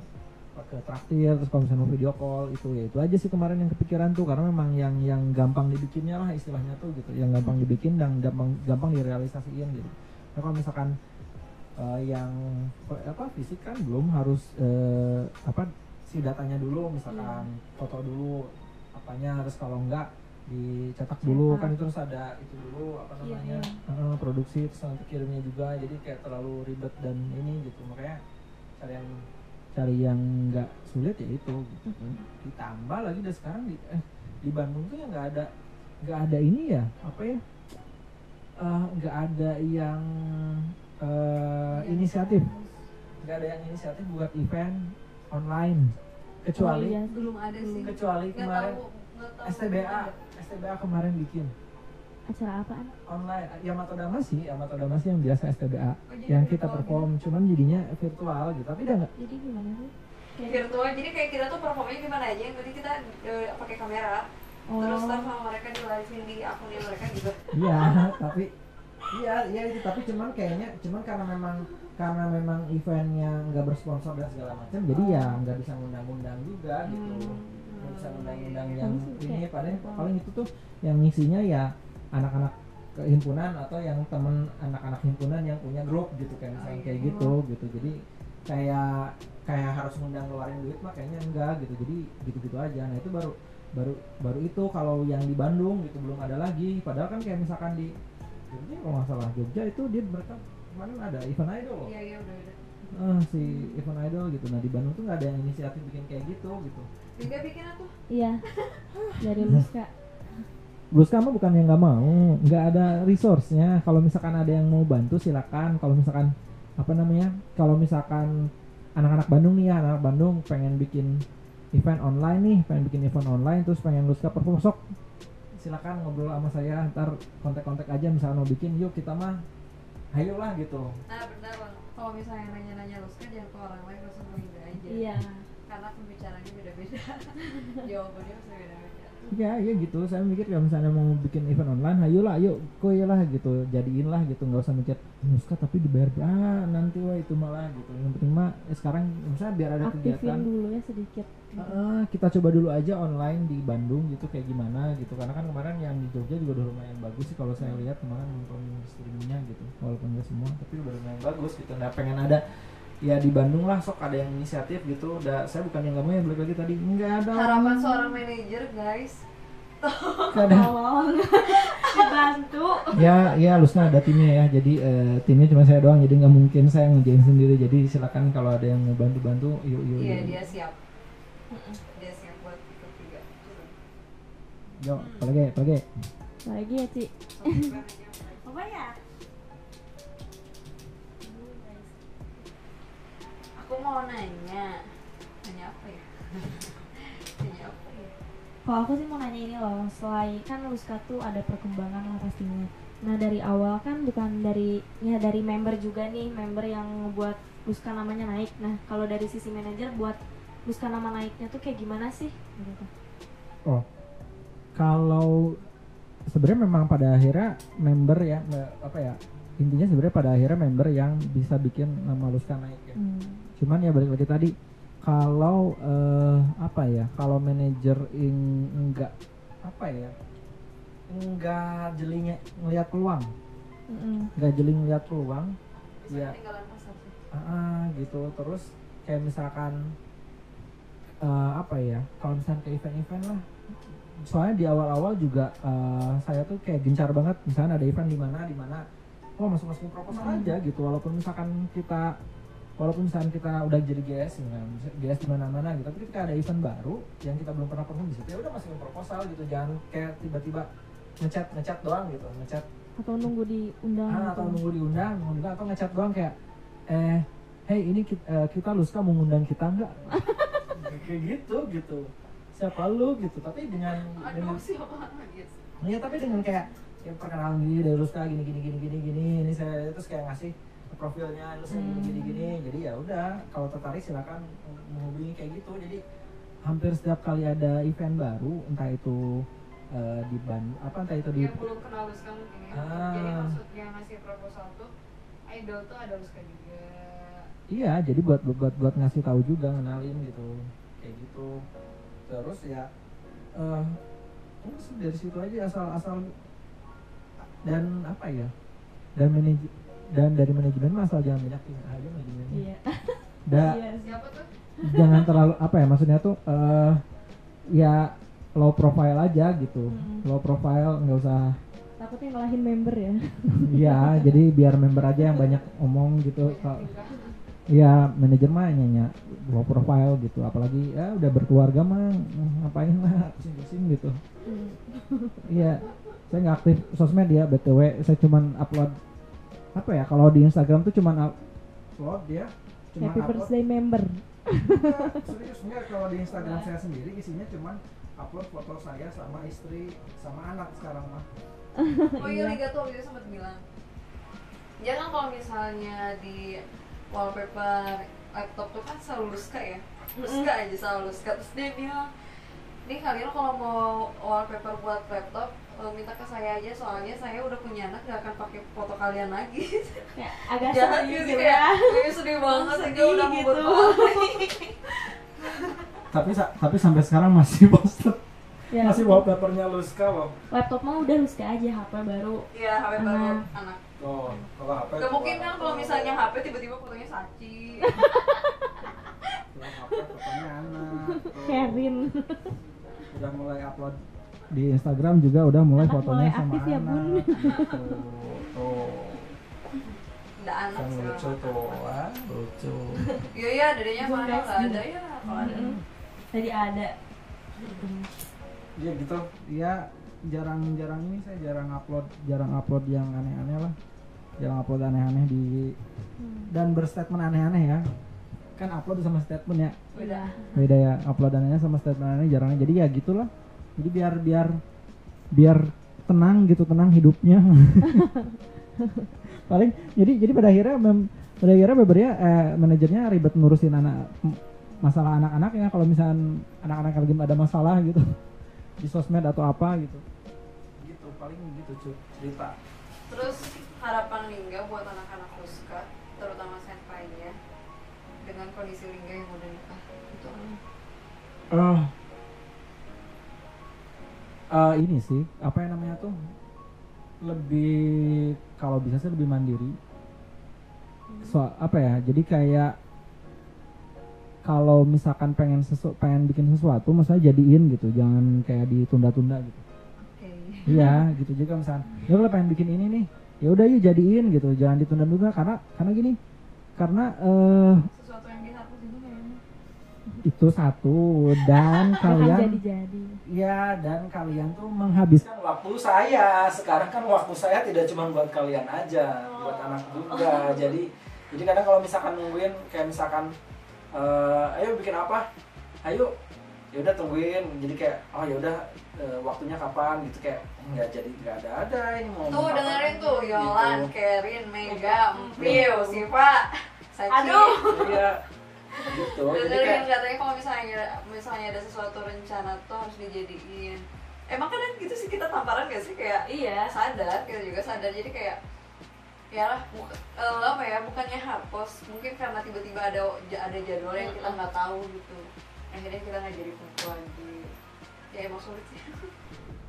ke traktir terus kalau misalnya mau video call itu ya itu aja sih kemarin yang kepikiran tuh karena memang yang yang gampang dibikinnya lah istilahnya tuh gitu yang gampang dibikin dan gampang gampang direalisasiin gitu nah kalau misalkan eh, yang eh, apa fisik kan belum harus eh, apa si datanya dulu misalkan foto dulu apanya terus kalau enggak dicetak dulu Cetak. kan itu terus ada itu dulu apa Iya, namanya iya. eh, produksi terus nanti kirimnya juga jadi kayak terlalu ribet dan ini gitu makanya cari yang cari yang enggak sulit ya itu gitu. ditambah lagi dan sekarang di eh, di Bandung tuh ya nggak ada nggak ada ini ya apa ya? Eh, nggak ada yang eh, inisiatif. Nggak ada yang inisiatif buat event online. Kecuali Oh, iya. belum ada sih. kecuali Nggak kemarin tahu- nggak tahu. STBA STBA kemarin bikin acara apaan? Online. Yamato Damasi Yamato Damasi yang biasa STBA Oh, jadi yang kita perform. Cuman jadinya virtual gitu. Tapi udah nggak. Jadi gimana sih? Virtual. Jadi kayak kita tuh performanya gimana aja. Yang penting kita eh, pakai kamera. Terus Oh. live sama mereka di live di akunnya mereka gitu. Iya tapi iya iya itu. Tapi cuman kayaknya cuman karena memang karena memang eventnya nggak bersponsor dan segala macam jadi ya nggak bisa ngundang-undang juga gitu. Nggak bisa ngundang-undang yang sih, ini paling paling itu tuh yang ngisinya ya anak-anak ke himpunan atau yang temen anak-anak himpunan yang punya grup gitu kayak misalnya Oh, kayak iya. gitu gitu. Jadi kayak kayak harus ngundang ngeluarin duit mah kayaknya enggak gitu. Jadi gitu-gitu aja. Nah itu baru baru baru itu kalau yang di Bandung gitu belum ada lagi. Padahal kan kayak misalkan di Jogja kalau nggak salah. Jogja itu dia mereka kemarin ada event idol loh. Iya iya udah udah Ah, si event idol gitu. Nah di Bandung tuh nggak ada yang inisiatif bikin kayak gitu gitu. Dinda bikin aku Iya. Dari Luska. Bluska mah bukan yang nggak mau, nggak ada resource-nya. Kalau misalkan ada yang mau bantu silakan. Kalau misalkan apa namanya? Kalau misalkan anak-anak Bandung nih ya, anak Bandung pengen bikin event online nih, pengen bikin event online terus pengen Luska perform sok silakan ngobrol sama saya ntar kontak-kontak aja misalnya mau bikin yuk kita mah ayolah gitu nah benar bang kalau misalnya nanya-nanya Luska jangan ke orang lain langsung ke aja Iya. karena pembicaranya beda-beda jawabannya pasti beda-beda ya ya gitu. Saya mikir kalau misalnya mau bikin event online ayolah ayo lah gitu. Jadiin lah gitu. Nggak usah mikir Nuska tapi dibayar ah nanti wah itu malah gitu. Yang penting mah eh, sekarang misalnya biar ada Aktifin kegiatan. dulu ya sedikit. ah, kita coba dulu aja online di Bandung gitu kayak gimana gitu. Karena kan kemarin yang di Jogja juga udah lumayan bagus sih kalau saya lihat kemarin nonton streamingnya gitu walaupun nggak semua tapi udah lumayan bagus gitu. Nah pengen ada ya di Bandung lah sok ada yang inisiatif gitu. Udah saya bukan yang nggak mau ya balik lagi tadi. Nggak ada. Harapan seorang manajer guys. Tolong. Dibantu. ya ya Lusna ada timnya ya. Jadi eh, timnya cuma saya doang. Jadi nggak mungkin saya ngerjain sendiri. Jadi silakan kalau ada yang mau bantu bantu yuk yuk iya dia siap. Dia siap buat ikut juga yuk apalagi apalagi Lagi ya, Ci. Apa ya? Aku mau nanya nanya apa ya nanya apa ya Kalau aku sih mau nanya ini loh, selain kan Luska tuh ada perkembangan lah pastinya. Nah dari awal kan bukan dari ya dari member juga nih, member yang buat Luska namanya naik. Nah kalau dari sisi manajer buat Luska nama naiknya tuh kayak gimana sih? Gitu. oh kalau sebenarnya memang pada akhirnya member ya apa ya intinya sebenarnya pada akhirnya member yang bisa bikin nama Luska naik ya Hmm. Cuman ya balik lagi tadi kalau eh, apa ya kalau manajer enggak apa ya enggak jelinya ngelihat peluang. Enggak jeli ngelihat peluang bisa pasar sih ah gitu. Terus kayak misalkan eh, apa ya kalau misalkan ke event-event lah. Soalnya di awal-awal juga eh, saya tuh kayak gencar banget. Misalnya ada event di mana di mana oh masuk masukin proposal Hmm. aja gitu. Walaupun misalkan kita walaupun misalkan kita udah jadi GS misalkan GS di mana-mana gitu tapi ketika ada event baru yang kita belum pernah perform di situ ya udah masukin proposal gitu jangan kayak tiba-tiba ngechat ngechat doang gitu ngechat. Atau nunggu diundang ah, gitu. atau nunggu diundang nunggu atau ngechat doang kayak eh hey ini kita, eh, kita Luska mau ngundang kita enggak kayak gitu gitu. Siapa lu gitu. Tapi dengan dengan siapa gitu Iya tapi dengan kayak ya perkenalan gini dari Luska gini gini gini gini gini ini saya terus kayak ngasih profilnya Luska gini gini gini jadi ya udah kalau tertarik silakan menghubungi kayak gitu. Jadi hampir setiap kali ada event baru entah itu eh, di Bandung apa entah itu di yang belum kenal Luska mungkin ya. Ah. jadi maksudnya ngasih proposal tuh idol tuh ada Luska juga. Iya, jadi buat buat buat, ngasih tahu juga ngenalin gitu, kayak gitu. Terus ya, sih dari situ aja asal asal dan apa ya, dan manaj dan dari manajemen mah asal jangan banyak tingkah aja manajemennya. Iya. Da- Iya. siapa tuh jangan terlalu apa ya maksudnya tuh eh ya low profile aja gitu, Mm. low profile nggak usah Takutnya ngalahin member ya. Iya, jadi biar member aja yang banyak omong gitu. Kalau- Iya, manajer mah nyanyi low profile gitu. Apalagi ya udah berkeluarga mah mm, ngapain lah pusing-pusing gitu. Hmm. Iya, saya nggak aktif sosmed ya btw. Saya cuman upload apa ya? Kalau di Instagram tuh cuman upload ya. Cuman Happy upload. birthday member. Enggak, serius enggak kalau di Instagram saya sendiri isinya cuman upload foto saya sama istri sama anak sekarang mah. oh iya Liga tuh waktu itu sempat bilang jangan kalau misalnya di wallpaper laptop tuh kan selalu Luska ya Luska aja selalu Luska terus dia bilang nih kalian kalau mau wallpaper buat laptop minta ke saya aja soalnya saya udah punya anak nggak akan pakai foto kalian lagi. Kayak agak jahat sedih gitu gitu kayak ya. Kayak sedih banget Sedih udah mau gitu. tapi tapi sampai sekarang masih poster. Ya, masih wallpapernya Luska loh laptop mah udah Luska aja HP baru. Iya HP baru Anak. Oh, kalau HP Gak mungkin kan kalau misalnya HP tiba-tiba fotonya saci HP fotonya anak. Kevin. Udah mulai upload di Instagram juga udah mulai Anak fotonya mulai sama aktif ya, Bun. anak. Gitu. tuh segala lucu tuh, ah, lucu. Iya iya dedenya Zoom, mana nggak ada ya kalau ada. Tadi ada. Iya gitu. Ya jarang-jarang ini saya jarang upload jarang upload yang aneh-aneh lah. Jarang upload aneh-aneh di Hmm. dan berstatement aneh-aneh ya. Kan upload sama statement ya. Beda. Beda ya upload anehnya sama statement aneh jarang jadi ya gitulah jadi biar biar biar tenang gitu tenang hidupnya. Paling jadi jadi pada akhirnya mem, pada akhirnya bebernya eh, manajernya ribet ngurusin anak masalah anak-anaknya. Kalau misalnya anak-anak lagi ada masalah gitu di sosmed atau apa gitu. Gitu paling gitu cuy cerita. Terus harapan Lingga buat anak-anak Ruska terutama senpainya dengan kondisi Lingga yang udah nikah itu apa? Eh, ini sih apa yang namanya tuh lebih kalau bisa sih lebih mandiri. So apa ya jadi kayak kalau misalkan pengen sesu pengen bikin sesuatu maksudnya jadiin gitu jangan kayak ditunda-tunda gitu. Oke. Iya gitu juga misalkan ya kalau pengen bikin ini nih ya udah yuk jadiin gitu jangan ditunda-tunda karena karena gini karena sesuatu itu satu dan kalian jadi-jadi Ya, dan kalian tuh menghabiskan Kan waktu saya, sekarang kan waktu saya tidak cuma buat kalian aja, buat anak juga. Jadi, jadi kadang kalau misalkan nungguin, kayak misalkan, eh, ayo bikin apa? Ayo, ya udah tungguin. Jadi kayak, oh ya udah eh, waktunya kapan gitu kayak nggak jadi nggak ada ada ini mau tuh dengerin tuh gitu. Yolan, Kerin, Mega, Empil, Siva, Saci Aduh. Iya, gitu. Jadi dengerin kayak katanya kalau misalnya misalnya ada sesuatu rencana tuh harus dijadiin. Emang kadang gitu sih kita tamparan gak sih? Kayak iya sadar. Kita juga sadar. Jadi kayak ya lah buk- eh, apa ya bukannya hapus. Mungkin karena tiba-tiba ada ada jadwal yang kita nggak tahu gitu. Akhirnya kita nggak jadi kumpul lagi. Ya emang sulit sih.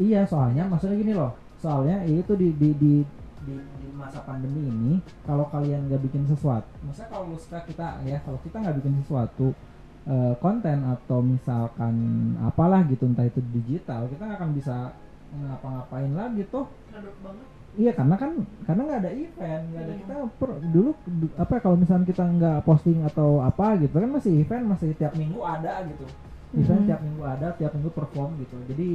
Iya, soalnya maksudnya gini loh. Soalnya itu di di di di, di masa pandemi ini kalau kalian nggak bikin sesuatu, maksudnya kalau suka kita ya, kalau kita nggak bikin sesuatu eh, konten atau misalkan apalah gitu entah itu digital, kita nggak akan bisa ngapa-ngapain lagi tuh. Iya karena kan karena nggak ada event, nggak ada kita per- dulu du- apa kalau misalnya kita nggak posting atau apa gitu kan masih event masih tiap minggu ada gitu, event Mhm. tiap minggu ada, tiap minggu perform gitu. Jadi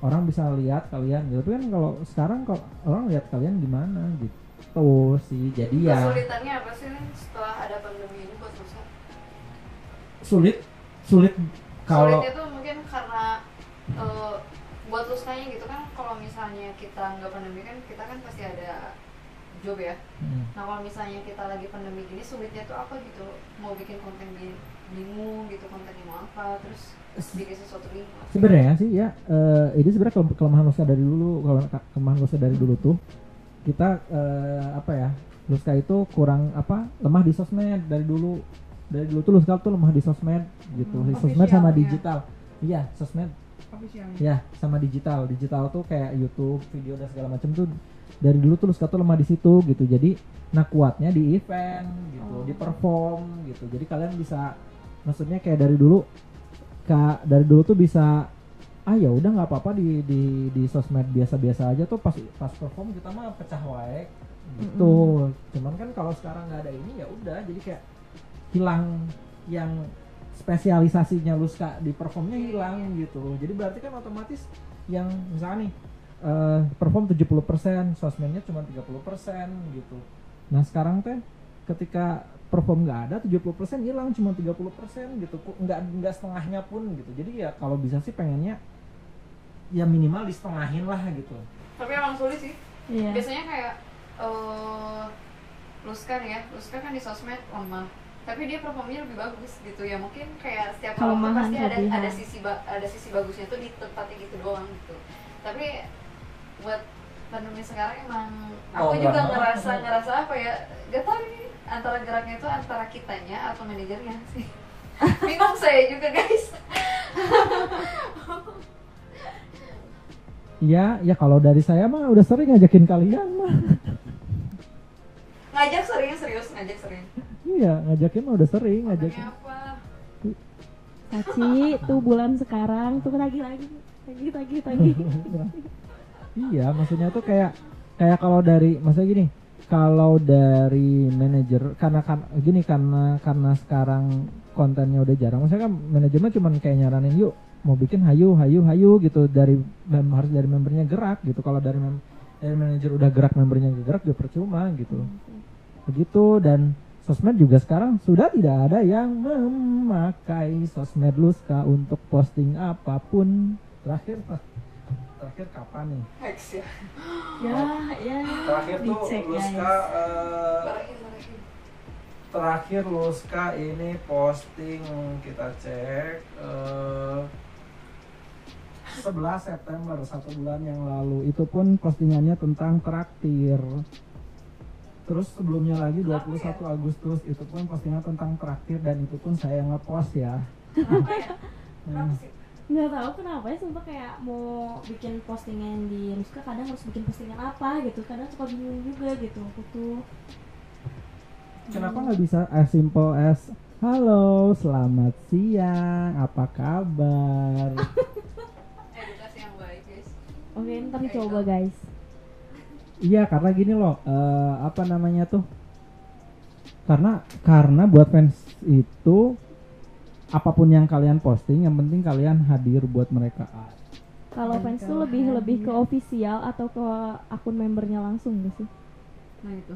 orang bisa lihat kalian gitu. Tapi kan kalau sekarang kalau orang lihat kalian gimana gitu sih. Jadi ya kesulitannya apa sih nih setelah ada pandemi ini buat Nusa sulit sulit kalau sulitnya tuh mungkin karena eh, buat luskanya gitu kan kalau misalnya kita nggak pandemi kan kita kan pasti ada job ya Hmm. nah kalau misalnya kita lagi pandemi gini sulitnya tuh apa gitu mau bikin konten bi- bingung gitu kontennya mau apa terus sesuatu sebenarnya sih ya eh, ini sebenarnya kelem- kelemahan Luska dari dulu kalau ke- kelemahan Luska dari dulu tuh kita eh, apa ya Luska itu kurang apa lemah di sosmed dari dulu. Dari dulu tuh Luska tuh lemah di sosmed gitu Hmm, di sosmed sama officialnya. digital. Iya sosmed. Ya. Sama digital. Digital tuh kayak YouTube video dan segala macam tuh dari dulu tuh Luska tuh lemah di situ gitu. Jadi nah kuatnya di event gitu Oh. di perform gitu. Jadi kalian bisa maksudnya kayak dari dulu kak dari dulu tuh bisa ah ya udah nggak apa-apa di di di sosmed biasa-biasa aja tuh pas pas perform kita mah pecah wae gitu. Cuman kan kalau sekarang nggak ada ini ya udah. Jadi kayak hilang yang spesialisasinya Luska di performnya hilang gitu. Jadi berarti kan otomatis yang misalnya nih eh, perform 70% sosmednya cuma 30% gitu. Nah sekarang teh ketika perform nggak ada 70% hilang cuma 30% gitu. Nggak nggak setengahnya pun gitu. Jadi ya kalau bisa sih pengennya ya minimal di setengahin lah gitu. Tapi emang sulit sih. Iya. Biasanya kayak eh Luska nih ya. Luska kan di sosmed lemah. Tapi dia performanya lebih bagus gitu. Ya mungkin kayak setiap orang tuh pasti ada kelebihan. ada sisi ba- ada sisi bagusnya tuh di tempatnya gitu doang gitu. Tapi buat pandemi sekarang emang aku Oh, juga enggak. ngerasa ngerasa apa ya? Gak tahu ini antara geraknya itu antara kitanya atau manajernya sih bingung saya juga guys Iya, ya kalau dari saya mah udah sering ngajakin kalian mah. ngajak sering serius ngajak sering Iya, ngajakin mah udah sering ngajakin. apa Saci tuh bulan sekarang tuh lagi lagi lagi lagi lagi. iya, maksudnya tuh kayak kayak kalau dari maksudnya gini, kalau dari manajer karena kan gini karena karena sekarang kontennya udah jarang, maksudnya kan manajemen cuman kayak nyaranin yuk mau bikin hayu hayu hayu gitu dari mem- harus dari membernya gerak gitu. Kalau dari mem dari manajer udah gerak membernya gerak ya percuma gitu. begitu dan sosmed juga sekarang sudah tidak ada yang memakai sosmed Luska untuk posting apa pun terakhir terakhir kapan nih? Hex ya. Ya ya. terakhir tuh Dicek, Luska guys. eh, barakin. terakhir Luska ini posting kita cek eh, 11 September satu bulan yang lalu. Itu pun postingannya tentang traktir. Terus sebelumnya lagi 21 Agustus itu pun postingan tentang traktir dan itu pun saya ngepost ya. Kenapa ya? Kenapa sih nggak tahu kenapa ya sumpah kayak mau bikin postingan di Ruska kadang harus bikin postingan apa gitu. Kadang suka bingung juga gitu aku tuh Kenapa nggak bisa as simple as Halo, selamat siang, apa kabar? edukasi yang baik guys. Oke ntar dicoba guys. Iya, karena gini loh, eh, apa namanya tuh? Karena karena buat fans itu apa pun yang kalian posting, yang penting kalian hadir buat mereka. kalau fans tuh lebih lebih ke official atau ke akun membernya langsung gak sih nah itu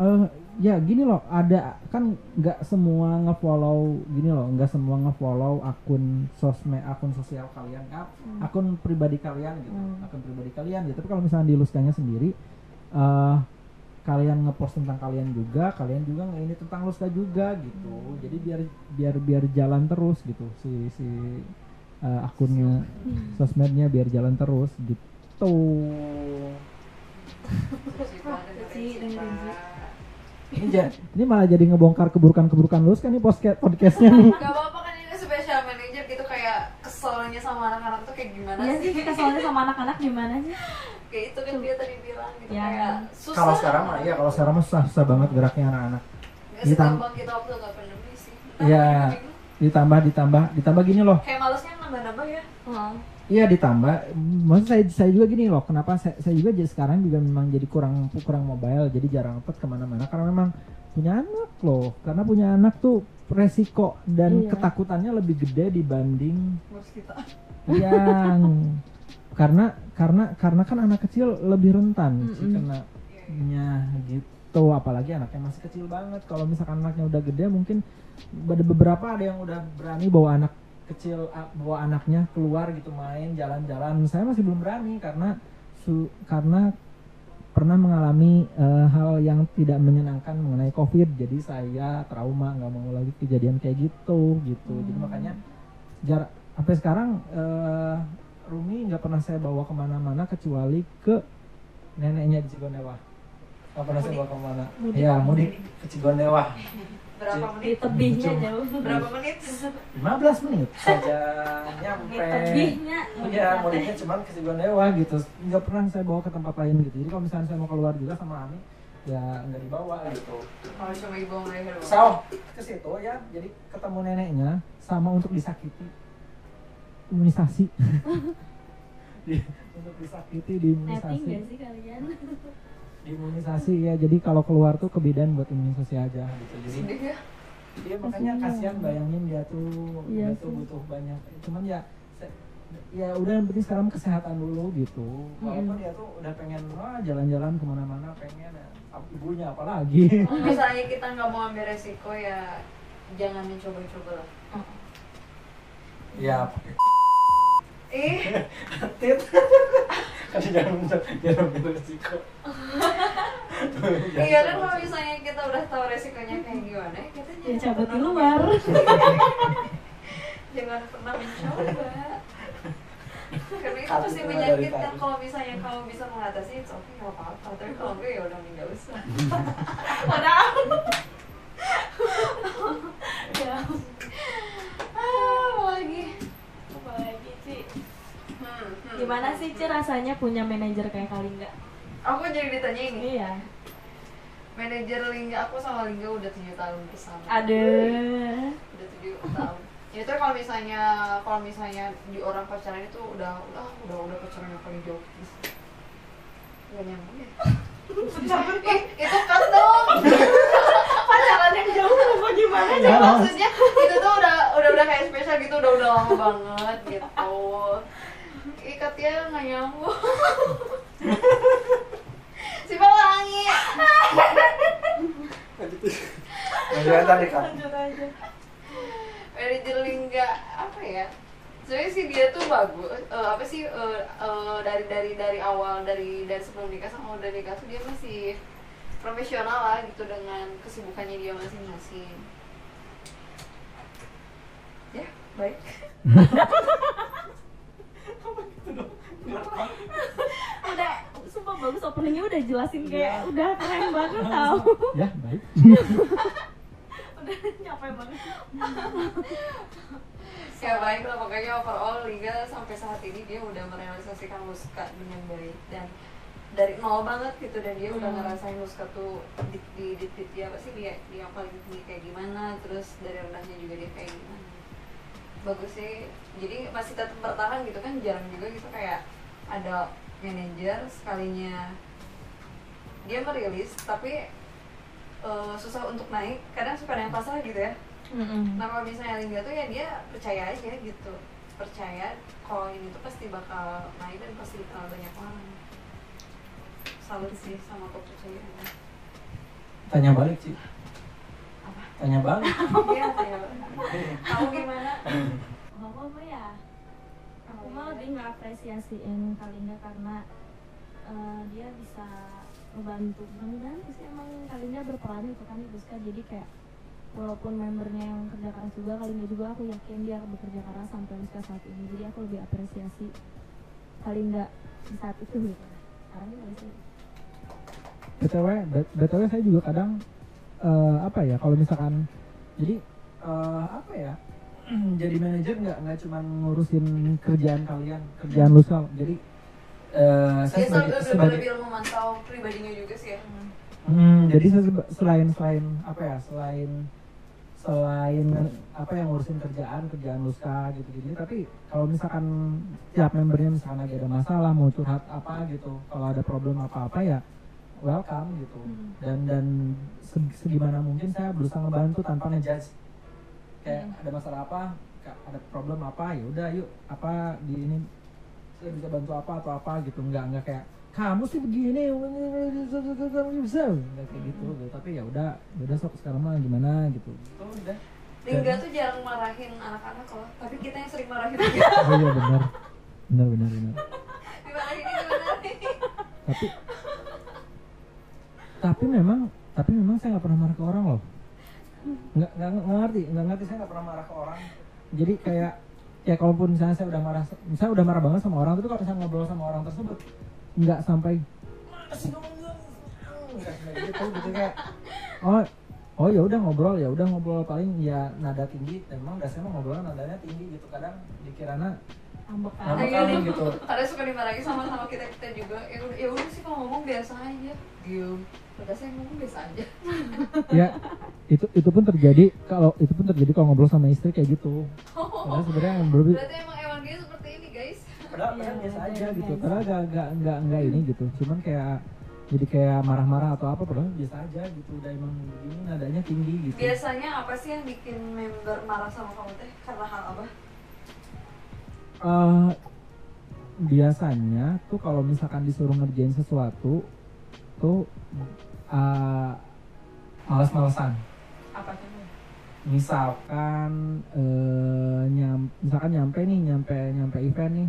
Eh, ya gini loh, ada kan nggak semua ngefollow gini loh, nggak semua ngefollow akun sosmed, akun sosial kalian, ap- Hmm. akun pribadi kalian gitu, Hmm. akun pribadi kalian gitu. Tapi kalau misalnya di Luskanya sendiri, eh kalian ngepost tentang kalian juga, kalian juga nge ini tentang Luska juga gitu. Jadi biar biar biar jalan terus gitu si si eh, akunnya sosmednya biar jalan terus gitu. Ini, ini malah jadi ngebongkar keburukan-keburukan Luska nih podcast podcastnya nih. Gak apa-apa kan ini special manager gitu kayak keselnya sama anak-anak tuh kayak gimana Iya sih? sih keselnya sama anak-anak gimana sih kayak itu kan dia tadi bilang gitu Ya. kayak susah. kalau sekarang mah iya Kalau sekarang mah susah, susah banget geraknya anak-anak. Gak Ditam- segampang kita waktu gak pandemi sih. Iya. Ditambah ditambah ditambah gini loh. Kayak malesnya nambah-nambah ya. oh. Iya ditambah. Maksud saya saya juga gini loh. Kenapa saya, saya juga jadi sekarang juga memang jadi kurang kurang mobile, jadi jarang upload ke mana-mana karena memang punya anak loh. Karena punya anak tuh resiko dan Iya. ketakutannya lebih gede dibanding Ngurus kita. yang karena karena karena kan anak kecil lebih rentan sih Mm-mm. kena nya gitu. Apalagi anaknya masih kecil banget. Kalau misalkan anaknya udah gede mungkin ada beberapa ada yang udah berani bawa anak kecil bawa anaknya keluar gitu main jalan-jalan. Saya masih belum berani karena su karena pernah mengalami eh, hal yang tidak menyenangkan mengenai covid. Jadi saya trauma nggak mau lagi kejadian kayak gitu gitu. Jadi Hmm. makanya jarak sampai sekarang eh, Rumi nggak pernah saya bawa ke mana-mana kecuali ke neneknya di Cigondewa nggak pernah saya bawa ke mana Mudik. ya mudik ke Cigondewa Berapa menit? tebihnya jauh. Berapa menit? 15 menit saja. Nyampe. Tebihnya. Iya, mudiknya cuman ke Cigondewa gitu. Nggak pernah saya bawa ke tempat lain gitu. Jadi kalau misalnya saya mau keluar juga sama Ami ya nggak dibawa gitu. Kalau cuma ibu leher doang. Sao, ke situ ya. Jadi ketemu neneknya sama untuk disakiti imunisasi. Di- untuk disakiti di imunisasi. Sih kalian? Imunisasi ya. Jadi kalau keluar tuh ke bidan buat imunisasi aja gitu. Jadi Sedih ya. dia makanya Kasian. kasihan bayangin dia tuh Iya dia tuh butuh banyak. Cuman ya ya udah yang penting sekarang kesehatan dulu gitu. Walaupun dia tuh udah pengen wah jalan-jalan ke mana-mana pengen ya, ibunya apalagi. Misalnya kita nggak mau ambil resiko ya jangan mencoba-coba lah. ya pakai Eh, tit. kan jangan jangan ambil resiko. iya kan kalau misalnya kita udah tahu resikonya kayak gimana ya kita Ya, jangan cabut di luar. jangan pernah mencoba karena itu pasti menyakitkan kalau misalnya kamu bisa mengatasi itu oke nggak apa-apa tapi kalau enggak ya udah nggak usah padahal ya ah apa lagi apa lagi sih. Gimana sih Ci rasanya punya manajer kayak Kalingga aku jadi ditanya ini. Iya. Manajer Lingga aku sama Lingga udah tujuh tahun bersama. Ada udah tujuh tahun. Ya itu kalau misalnya kalau misalnya di orang pacaran itu udah udah udah udah pacaran yang paling jauh. Gak nyambung ya? Ih, itu kan dong. Pacaran yang jauh apa gimana sih? Ya. maksudnya itu tuh udah udah udah kayak spesial gitu udah udah lama banget gitu ikatnya nggak nyambung. Si pelangi Lanjut tadi kan. lanjut aja. Manajer Lingga apa ya? Sebenarnya sih dia tuh bagus eh, apa sih eh, eh, dari dari dari awal dari dari sebelum nikah sama udah nikah tuh dia masih profesional lah gitu dengan kesibukannya dia masing-masing. Ya baik udah sumpah bagus openingnya udah jelasin kayak udah keren banget tau. Ya baik. Udah nyampe banget. Ya baik lah pokoknya overall Liga sampai saat ini dia udah merealisasikan Muska dengan baik dan dari nol banget gitu dan dia udah Hmm. ngerasain Muska tuh di di di, di, di apa sih dia dia yang paling tinggi kayak gimana terus dari rendahnya juga dia kayak gimana. Bagus sih. Jadi masih tetap bertahan gitu kan jarang juga gitu kayak ada manajer sekalinya. Dia merilis tapi eh, susah untuk naik. Kadang suka ada yang pasrah gitu ya. Nah kalau misalnya Lingga tuh ya dia percaya aja gitu. Percaya kalau ini tuh pasti bakal naik dan pasti dikenal banyak orang. Salut sih sama kepercayaan. Tanya balik sih. Apa? Tanya balik. Iya, saya Kamu gimana? apa apa ya aku mah lebih ngapresiasiin Kalingga karena eh, dia bisa membantu mudah-mudahan sih emang Kalingga berperan itu kan Rizka jadi kayak walaupun membernya yang kerja keras juga Kalingga juga aku yakin dia bekerja keras sampai Rizka saat ini. Jadi aku lebih apresiasi Kalingga di saat itu gitu. Sekarang ini sih? Btw btw saya juga kadang eh, apa ya kalau misalkan Jadi eh, apa ya? Jadi manajer nggak nggak cuma ngurusin kerjaan kalian, kerjaan lu. Sal. Jadi eh, saya Dia sebagai, sampai sebagai lebih memantau pribadinya juga sih ya. Hmm, jadi saya selain selain apa ya selain selain apa yang ngurusin kerjaan kerjaan luska gitu gitu tapi kalau misalkan tiap membernya misalkan lagi ada masalah mau curhat apa gitu kalau ada problem apa apa ya welcome gitu. Hmm. dan dan se- segimana mungkin saya berusaha ngebantu tanpa ngejudge kayak Hmm. ada masalah apa? Ada problem apa? Ya udah yuk apa di ini saya bisa bantu apa atau apa? Gitu. Nggak nggak kayak kamu sih begini bisa nggak kayak gitu. Gitu. tapi ya udah ya udah sok sekarang mah gimana? Gitu. Itu udah. Lingga tuh jarang marahin anak-anak loh Tapi kita yang sering marahin dia. Oh iya benar. Benar benar benar. Dimarahin gimana nih? tapi tapi memang tapi memang saya nggak pernah marah ke orang loh nggak nggak ngerti nggak ngerti saya nggak pernah marah ke orang. Jadi kayak ya kalaupun misalnya saya udah marah misalnya udah marah banget sama orang tapi kalau misalnya ngobrol sama orang tersebut nggak sampai gitu gitu kayak oh oh ya udah ngobrol ya udah ngobrol paling ya nada tinggi. Emang dasarnya mah ngobrol nadanya tinggi gitu kadang dikirana ambek Ambek kan kali gitu. Ada suka dimarahin sama sama kita kita juga. Ya udah ya udah sih kalau ngomong biasa aja. Diem udah saya ngomong biasa aja. Ya itu itu pun terjadi kalau itu pun terjadi kalau ngobrol sama istri kayak gitu. Karena sebenarnya yang berarti berarti emang emang dia seperti ini guys. Padahal padahal biasa aja iya. gitu. padahal gak, gak, gak, gak ini gitu. Cuman kayak jadi kayak marah-marah atau apa padahal biasa aja gitu. Udah emang begini nadanya tinggi gitu. Biasanya apa sih yang bikin member marah sama kamu teh? Karena hal apa? Eh, biasanya tuh kalau misalkan disuruh ngerjain sesuatu tuh uh, malas-malasan. Apa tuh misalkan eh nyam, misalkan nyampe nih nyampe nyampe event nih.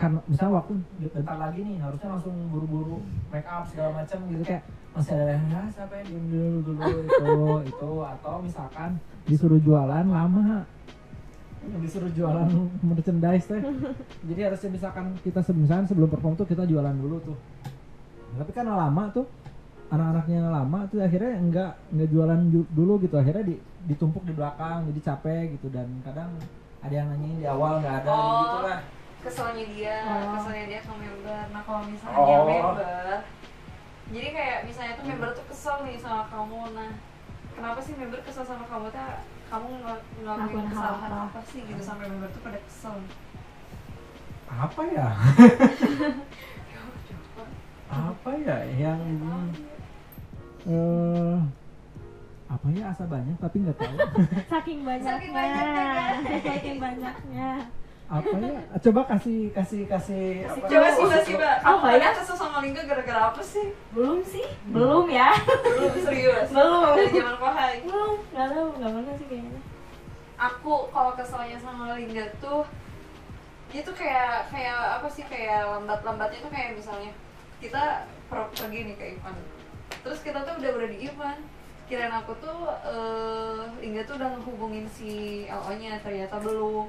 Karena misalnya waktu bentar lagi nih harusnya langsung buru-buru make up segala macam gitu kayak masih ada yang "Ah, siapa yang diem dulu dulu itu itu atau misalkan disuruh jualan lama. Disuruh jualan merchandise teh. Jadi harusnya misalkan kita se- misalkan sebelum perform tuh kita jualan dulu tuh. Tapi karena lama tuh anak-anaknya yang lama tuh akhirnya enggak enggak jualan ju- dulu gitu. Akhirnya di, ditumpuk di belakang jadi capek gitu. Dan kadang ada yang nanyain di awal nggak ada Oh. gitu lah keselnya dia Oh. keselnya dia ke member. Nah kalau misalnya Oh. dia member jadi kayak misalnya tuh member tuh kesel nih sama kamu. Nah kenapa sih member kesel sama kamu? Tuh kamu ngel- ngelakuin kesalahan apa? apa sih gitu sampai member tuh pada kesel? Apa ya? Apa ya? Yang eh apa ya asa banyak tapi nggak tahu. Saking banyaknya. Saking banyaknya, saking banyaknya. Apa ya coba kasih kasih kasih apa? coba sih mbak sih mbak. Kamu ya? kesel sama Lingga gara-gara apa sih? Belum sih. Belum ya. Belum serius. Belum. dari zaman kohai. Belum. Nggak tahu nggak pernah sih kayaknya. Aku kalau keselnya sama Lingga tuh dia tuh kayak kayak apa sih kayak lambat-lambatnya tuh kayak misalnya kita per- pergi nih ke event terus kita tuh udah udah di event kirain aku tuh eh Lingga tuh udah ngehubungin si LO nya ternyata belum.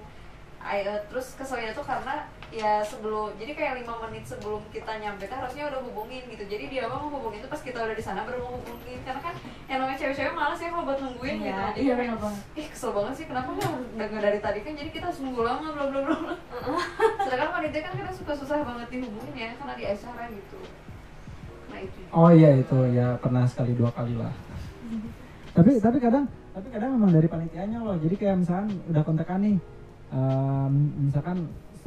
Ay, eh, terus keselnya tuh karena ya sebelum jadi kayak lima menit sebelum kita nyampe tuh harusnya udah hubungin gitu. Jadi dia mau hubungin tuh pas kita udah di sana baru mau hubungin. Karena kan yang namanya cewek-cewek malas ya kalau buat nungguin gitu. Iya, jadi iya benar banget. ih kesel banget sih kenapa nggak udah nggak dari tadi kan? Jadi kita harus nunggu lama bla bla bla sedangkan panitia kan kita suka susah banget dihubungin ya karena di acara gitu itu oh iya itu ya pernah sekali dua kali lah. Tapi tapi kadang tapi kadang memang dari panitianya loh. Jadi kayak misalkan udah kontekan nih em, misalkan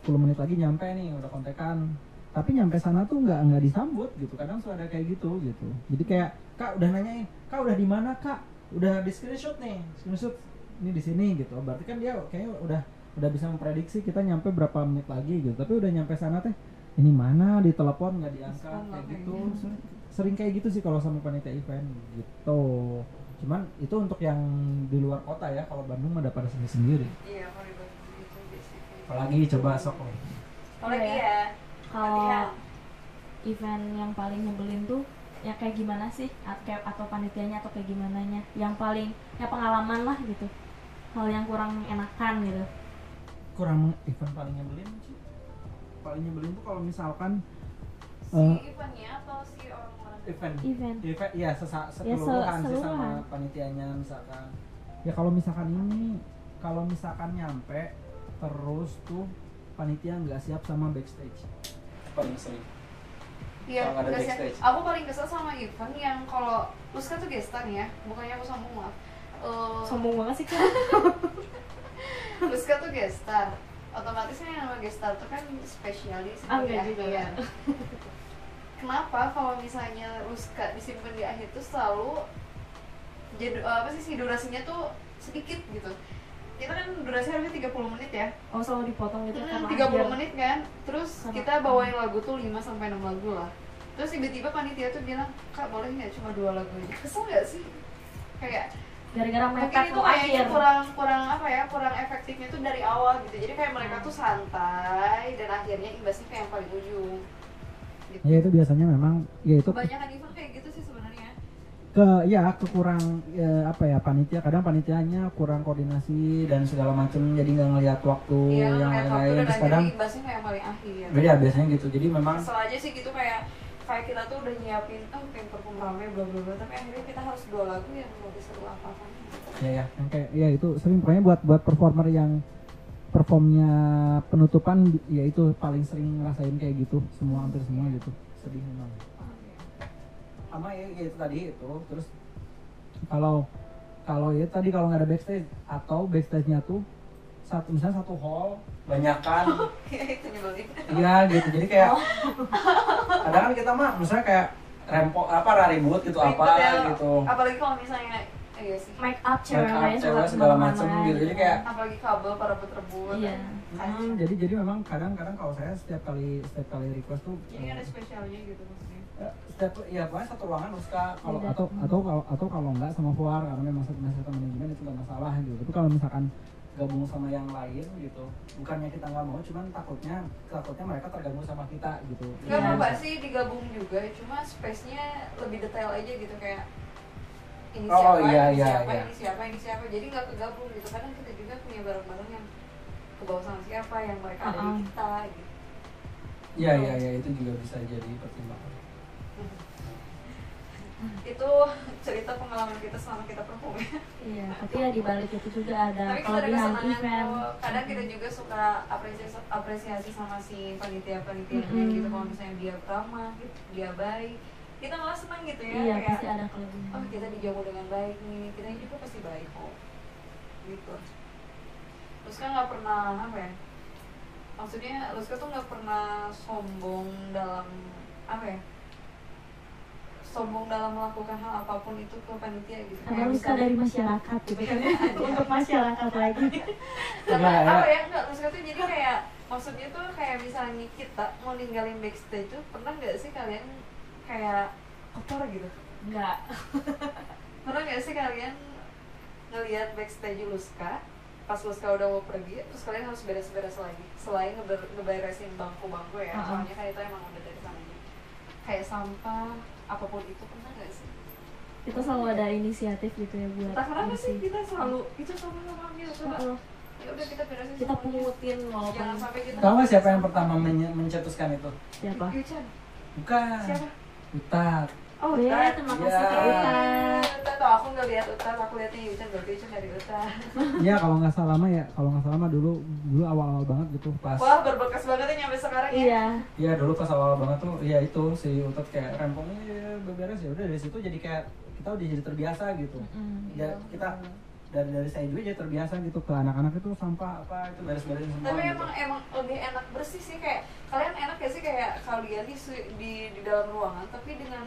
10 menit lagi nyampe nih udah kontekan. Tapi nyampe sana tuh nggak nggak disambut gitu. Kadang suka ada kayak gitu gitu. Jadi kayak kak udah nanyain kak udah di mana kak? Udah di screenshot nih screenshot ini di sini gitu. Berarti kan dia kayaknya udah udah bisa memprediksi kita nyampe berapa menit lagi gitu. Tapi udah nyampe sana teh ini mana? Di telepon nggak diangkat Respon kayak gitu. Sering, sering kayak gitu sih kalau sama panitia event gitu. Cuman itu untuk yang di luar kota ya kalau Bandung ada pada sendiri sendiri iya kalau di Bandung gitu biasanya apalagi coba sok apalagi Iya. ya kalau event yang paling nyebelin tuh ya kayak gimana sih? Atau atau panitianya atau kayak gimana nya yang paling ya pengalaman lah gitu. Hal yang kurang enakan gitu. Kurang event paling nyebelin sih paling nyebelin tuh kalau misalkan si Eh. eventnya atau si orang-orang event event event ya sesa, Ya, se- sekeluruhan sih sama panitianya misalkan ya kalau misalkan ini kalau misalkan nyampe terus tuh panitia nggak siap sama backstage paling sering Iya. Aku paling kesel sama event yang kalau Luska tuh gestar ya, bukannya aku sombong maaf. Eh, sombong banget sih kan Luska tuh gestar. Otomatis kan yang nama gestar tuh kan spesialis Ah, enggak juga akhir. Kenapa kalau misalnya Luska disimpan di akhir tuh selalu jadi apa sih sih durasinya tuh sedikit gitu. Kita kan durasi harusnya 30 menit ya. oh selalu dipotong gitu Hmm, karena 30 akhir. menit kan terus Karena- kita bawain lagu tuh 5 sampai 6 lagu lah terus tiba-tiba panitia tuh bilang kak boleh nggak cuma dua lagu aja kesel nggak sih kayak gara-gara mungkin mepet itu kayaknya akhir kurang kurang apa ya kurang efektifnya tuh dari awal gitu. Jadi kayak mereka tuh santai dan akhirnya imbasnya kayak yang paling ujung gitu. ya itu biasanya memang ya itu kebanyakan event kayak gitu sih sebenarnya. Ke ya kekurang ya, apa ya panitia. Kadang panitianya kurang koordinasi dan segala macam jadi nggak ngelihat waktu Iya, yang lain-lain. terus kadang imbasnya kayak yang paling akhir. Beda biasanya gitu. Jadi memang aja sih gitu kayak kayak kita tuh udah nyiapin oh pengen perform rame bla bla bla tapi akhirnya kita harus dua lagu yang nggak bisa lu apa apa. Ya ya yang kayak ya itu sering. Pokoknya buat buat performer yang performnya penutupan ya itu paling sering ngerasain kayak gitu. Semua hampir semua gitu. Sedih memang. Sama ya, ya itu tadi itu. Terus kalau kalau ya tadi kalau nggak ada backstage atau backstage-nya tuh satu misalnya satu hall banyakan. Iya gitu. Jadi kayak kadang kan kita mah misalnya kayak rempo apa ribut gitu apa ya. gitu. Apalagi kalau misalnya eh, iya sih. Make up make cewek up lain cewek segala macem gitu. Jadi kayak apalagi kabel para rebut iya. Hmm, jadi jadi memang kadang-kadang kalau saya setiap kali setiap kali request tuh jadi ada spesialnya gitu maksudnya. Eh, setiap ya pokoknya satu ruangan harus kak. Kalau Beda. atau atau kalau atau kalau enggak sama fuar karena memang satu manajemen itu nggak masalah gitu. Tapi kalau misalkan gabung sama yang lain gitu bukannya kita nggak mau cuman takutnya takutnya mereka tergabung sama kita gitu Gak Iya. apa sih digabung juga, cuma space-nya lebih detail aja gitu kayak ini Oh, siapa, iya, ini iya, siapa, iya. ini siapa, ini siapa. Jadi nggak kegabung gitu. Kadang kita juga punya barang-barang yang kebawa sama siapa, yang mereka ada Uh-uh. di kita gitu. iya iya iya itu juga bisa jadi pertimbangan Itu cerita pengalaman kita selama kita perform ya. Iya, tapi ya di balik itu juga ada Tapi kita ada kesenangan event. Kadang kita juga suka apresiasi apresiasi sama si panitia-panitianya Mm-mm. gitu. Kalau misalnya dia ramah, gitu, dia baik, kita malah senang gitu ya. Iya, kayak, pasti ada kelebihan. oh kita dijamu dengan baik nih kita juga pasti baik kok gitu terus kan nggak pernah apa ya maksudnya Luska tuh nggak pernah sombong dalam apa ya sombong dalam melakukan hal apa pun itu ke panitia gitu Ada Luska dari masyarakat gitu kan untuk masyarakat lagi. karena Enggak, ya. apa ya nggak Luska tuh jadi kayak maksudnya tuh kayak misalnya kita mau ninggalin backstage tuh pernah nggak sih kalian kayak kotor gitu Enggak. Pernah gak sih kalian ngelihat backstage Luska pas Luska udah mau pergi terus kalian harus beres-beres lagi selain ngeber- ngeberesin bangku-bangku ya Uh-uh. soalnya kan itu emang udah dari sananya kayak sampah apa pun itu pernah gak sih? Kita selalu ada inisiatif gitu ya buat entah kenapa sih kita selalu itu sama sama ambil coba ya udah kita beresin Kita semuanya. pungutin walaupun jangan sampai kita tahu nggak siapa yang pertama menye- mencetuskan itu? Siapa? Yuchan. Bukan. Siapa? Utar. Oh ya, terima kasih Ya. Kak lihat aku lihatnya Yuchan berarti dari Uta Iya kalau nggak salah mah ya kalau nggak salah mah dulu dulu awal-awal banget gitu pas wah berbekas banget ya nyampe sekarang ya Iya. Iya dulu pas awal banget tuh, iya itu si Utot kayak rempong iya beberes ya udah dari situ jadi kayak kita udah jadi terbiasa gitu. Mm. Ya, kita dari dari saya juga jadi terbiasa gitu ke anak-anak itu sampah apa itu beres-beresin semua. tapi gitu. emang emang lebih enak bersih sih kayak kalian enak ya sih kayak kalian di di di dalam ruangan tapi dengan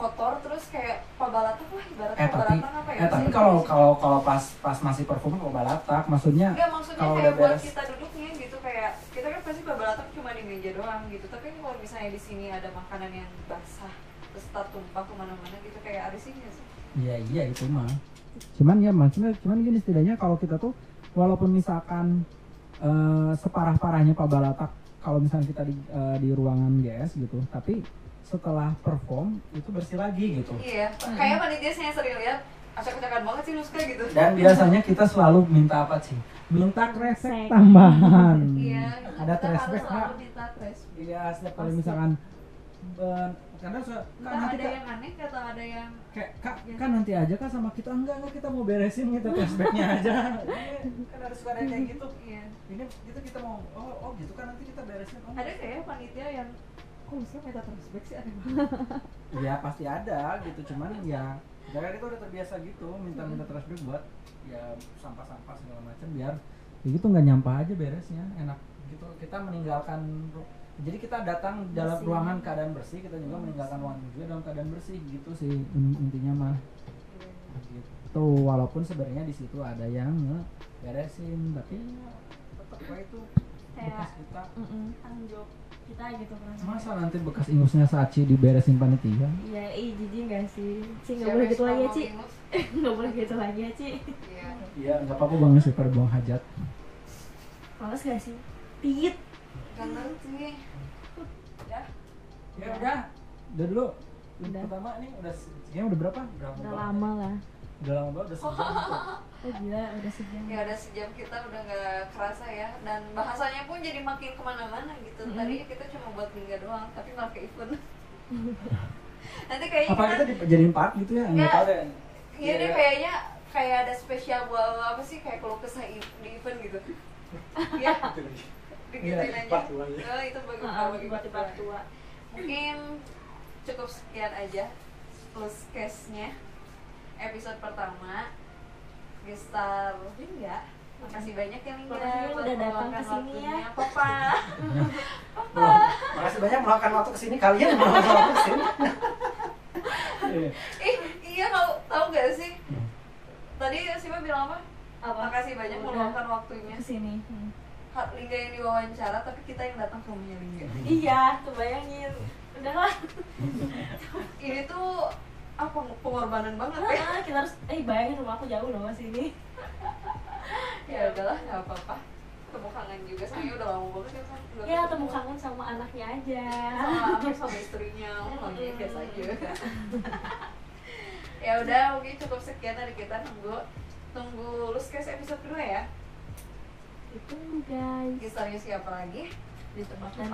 kotor terus kayak pabalatan lah ibaratnya eh tapi apa ya eh tapi sih? kalau kalau kalau pas pas masih perform kok balatak maksudnya Enggak maksudnya kalau kayak buat beres- kita duduknya gitu kayak kita kan pasti pabalatan cuma di meja doang gitu tapi kalau misalnya di sini ada makanan yang basah terus tak tumpah ke mana-mana gitu kayak risih nggak sih iya iya itu mah. cuman ya maksudnya cuman gini setidaknya kalau kita tuh walaupun misalkan eh, separah parahnya Pak Balatak kalau misalnya kita di eh, di ruangan GS gitu tapi setelah perform itu bersih lagi gitu. Iya kayak panitia saya sering lihat acak-acakan banget sih Nuska gitu. Dan biasanya kita selalu minta apa sih? Minta kresek tambahan. Iya ada kresek iya setiap kali misalkan eh, karena so- kan nanti ada Kak, yang aneh atau ada yang kayak kak kan nanti aja kak sama kita. Enggak enggak kita mau beresin kita flashbacknya aja. Ini kan harus yang kayak gitu. Iya. Ini itu kita mau oh oh gitu kan nanti kita beresin. Oh. ada kayak panitia yang kok bisa minta flashback sih aneh banget ya pasti ada gitu. Cuman ya ya kan kita udah terbiasa gitu minta minta flashback buat ya sampah-sampah segala macam biar ya gitu nggak nyampah aja beresnya enak. Gitu kita meninggalkan jadi kita datang dalam Bersih. ruangan keadaan bersih kita juga meninggalkan ruangan juga dalam keadaan bersih gitu sih. In- intinya mah. Gitu. Walaupun sebenarnya di situ ada yang beresin tapi ya, tetap itu Kayak bekas kita. Mm tanggung jawab kita gitu kan. masa nanti bekas ingusnya Sachi diberesin panitia Iya, ih jijik gak sih? Ci nggak boleh gitu lagi ya, Ci. Nggak boleh gitu lagi ya, Ci. iya iya nggak apa aku banget sih pada buang hajat Males gak sih? Tit. gak ngerti ya ya udah udah dulu Udah. pertama nih udah se- kayaknya udah berapa berapa Udah lama lah. Udah lama banget udah sejam gitu. Oh gila, udah sejam. ya udah sejam kita udah nggak kerasa ya. Dan bahasanya pun jadi makin ke mana-mana gitu. Mhm. tadi kita cuma buat lingga doang tapi malah ke event nanti kayaknya apa kita kita dijadiin part gitu ya? Nggak Ya. tahu deh. Iya deh kayaknya kayak ada spesial buat apa sih? Kayak kalau kesah di event gitu. Ya digituin Iya, aja. ya. oh, itu bagi Ah, bagi buat di part tua. Mungkin cukup sekian aja plus case-nya episode pertama Gestar Lingga makasih banyak ya Lingga Makasih buat udah datang ke sini ya. Papa Wah, makasih banyak meluangkan waktu ke sini kalian meluangkan waktu ke sini Iya. ih iya kalau tahu gak sih tadi Sima bilang apa Apa? makasih banyak meluangkan waktunya Ke sini. Hmm. Lingga yang diwawancara tapi kita yang datang ke rumahnya Lingga Iya, kebayangin. Udahlah. ini tuh apa pengorbanan banget ya? Ah, kita harus eh bayangin rumah aku jauh loh ini. ya udahlah nggak apa-apa. Temu kangen juga soalnya udah lama banget ya kan ya temu kangen sama anaknya aja. Sama apa sama istrinya. Oh ya biasa aja ya udah mungkin cukup sekian dari kita. Tunggu tunggu Luskes episode kedua ya. Ditunggu guys. Historinya siapa lagi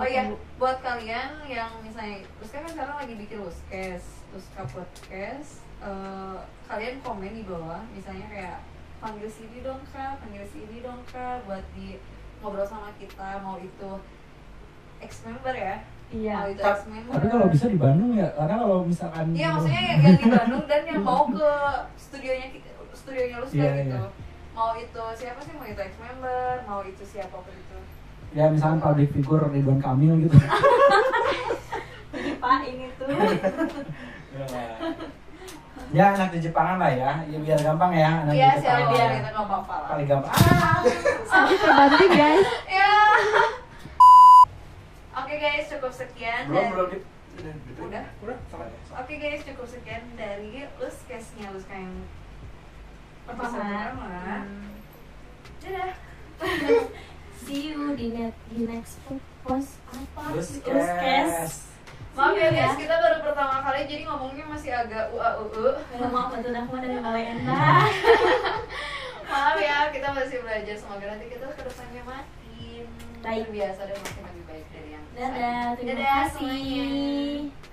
Oh iya, buat kalian yang misalnya Luska kan sekarang lagi bikin Luskes, Luska Podcast eh, Kalian komen di bawah, misalnya kayak panggil sini dong kak, panggil sini dong kak Buat di ngobrol sama kita, mau itu ex-member ya. Iya. Tapi kalau bisa di Bandung ya, karena kalau misalkan Iya maksudnya yang, yang di Bandung dan yang mau ke studionya studionya Luska Iya, gitu. iya. Mau itu siapa sih, mau itu ex-member, mau itu siapa pun itu ya misalkan public figure Ridwan Kamil gitu. jadi pak ini tuh ya anak di Jepangan lah ya, ya biar gampang ya anak Iya di Jepangan. biar ya. kita nggak apa-apa lah Paling gampang. Ah, Santi terbanting guys Ya. Oke guys, cukup sekian belum dari belum Udah? udah sama Oke guys, cukup sekian dari Luskesnya Luska yang pertama pertama. Hmm. Dadah. see you di net di next post apa. Luskes. Maaf ya guys, kita baru pertama kali jadi ngomongnya masih agak ua uu. Mau bantu Dahma dari Malenda Maaf ya, kita masih belajar. Semoga nanti kita ke depannya makin Baik. terbiasa dan makin lebih baik dari yang Dadah, terima Dadah kasih. semuanya.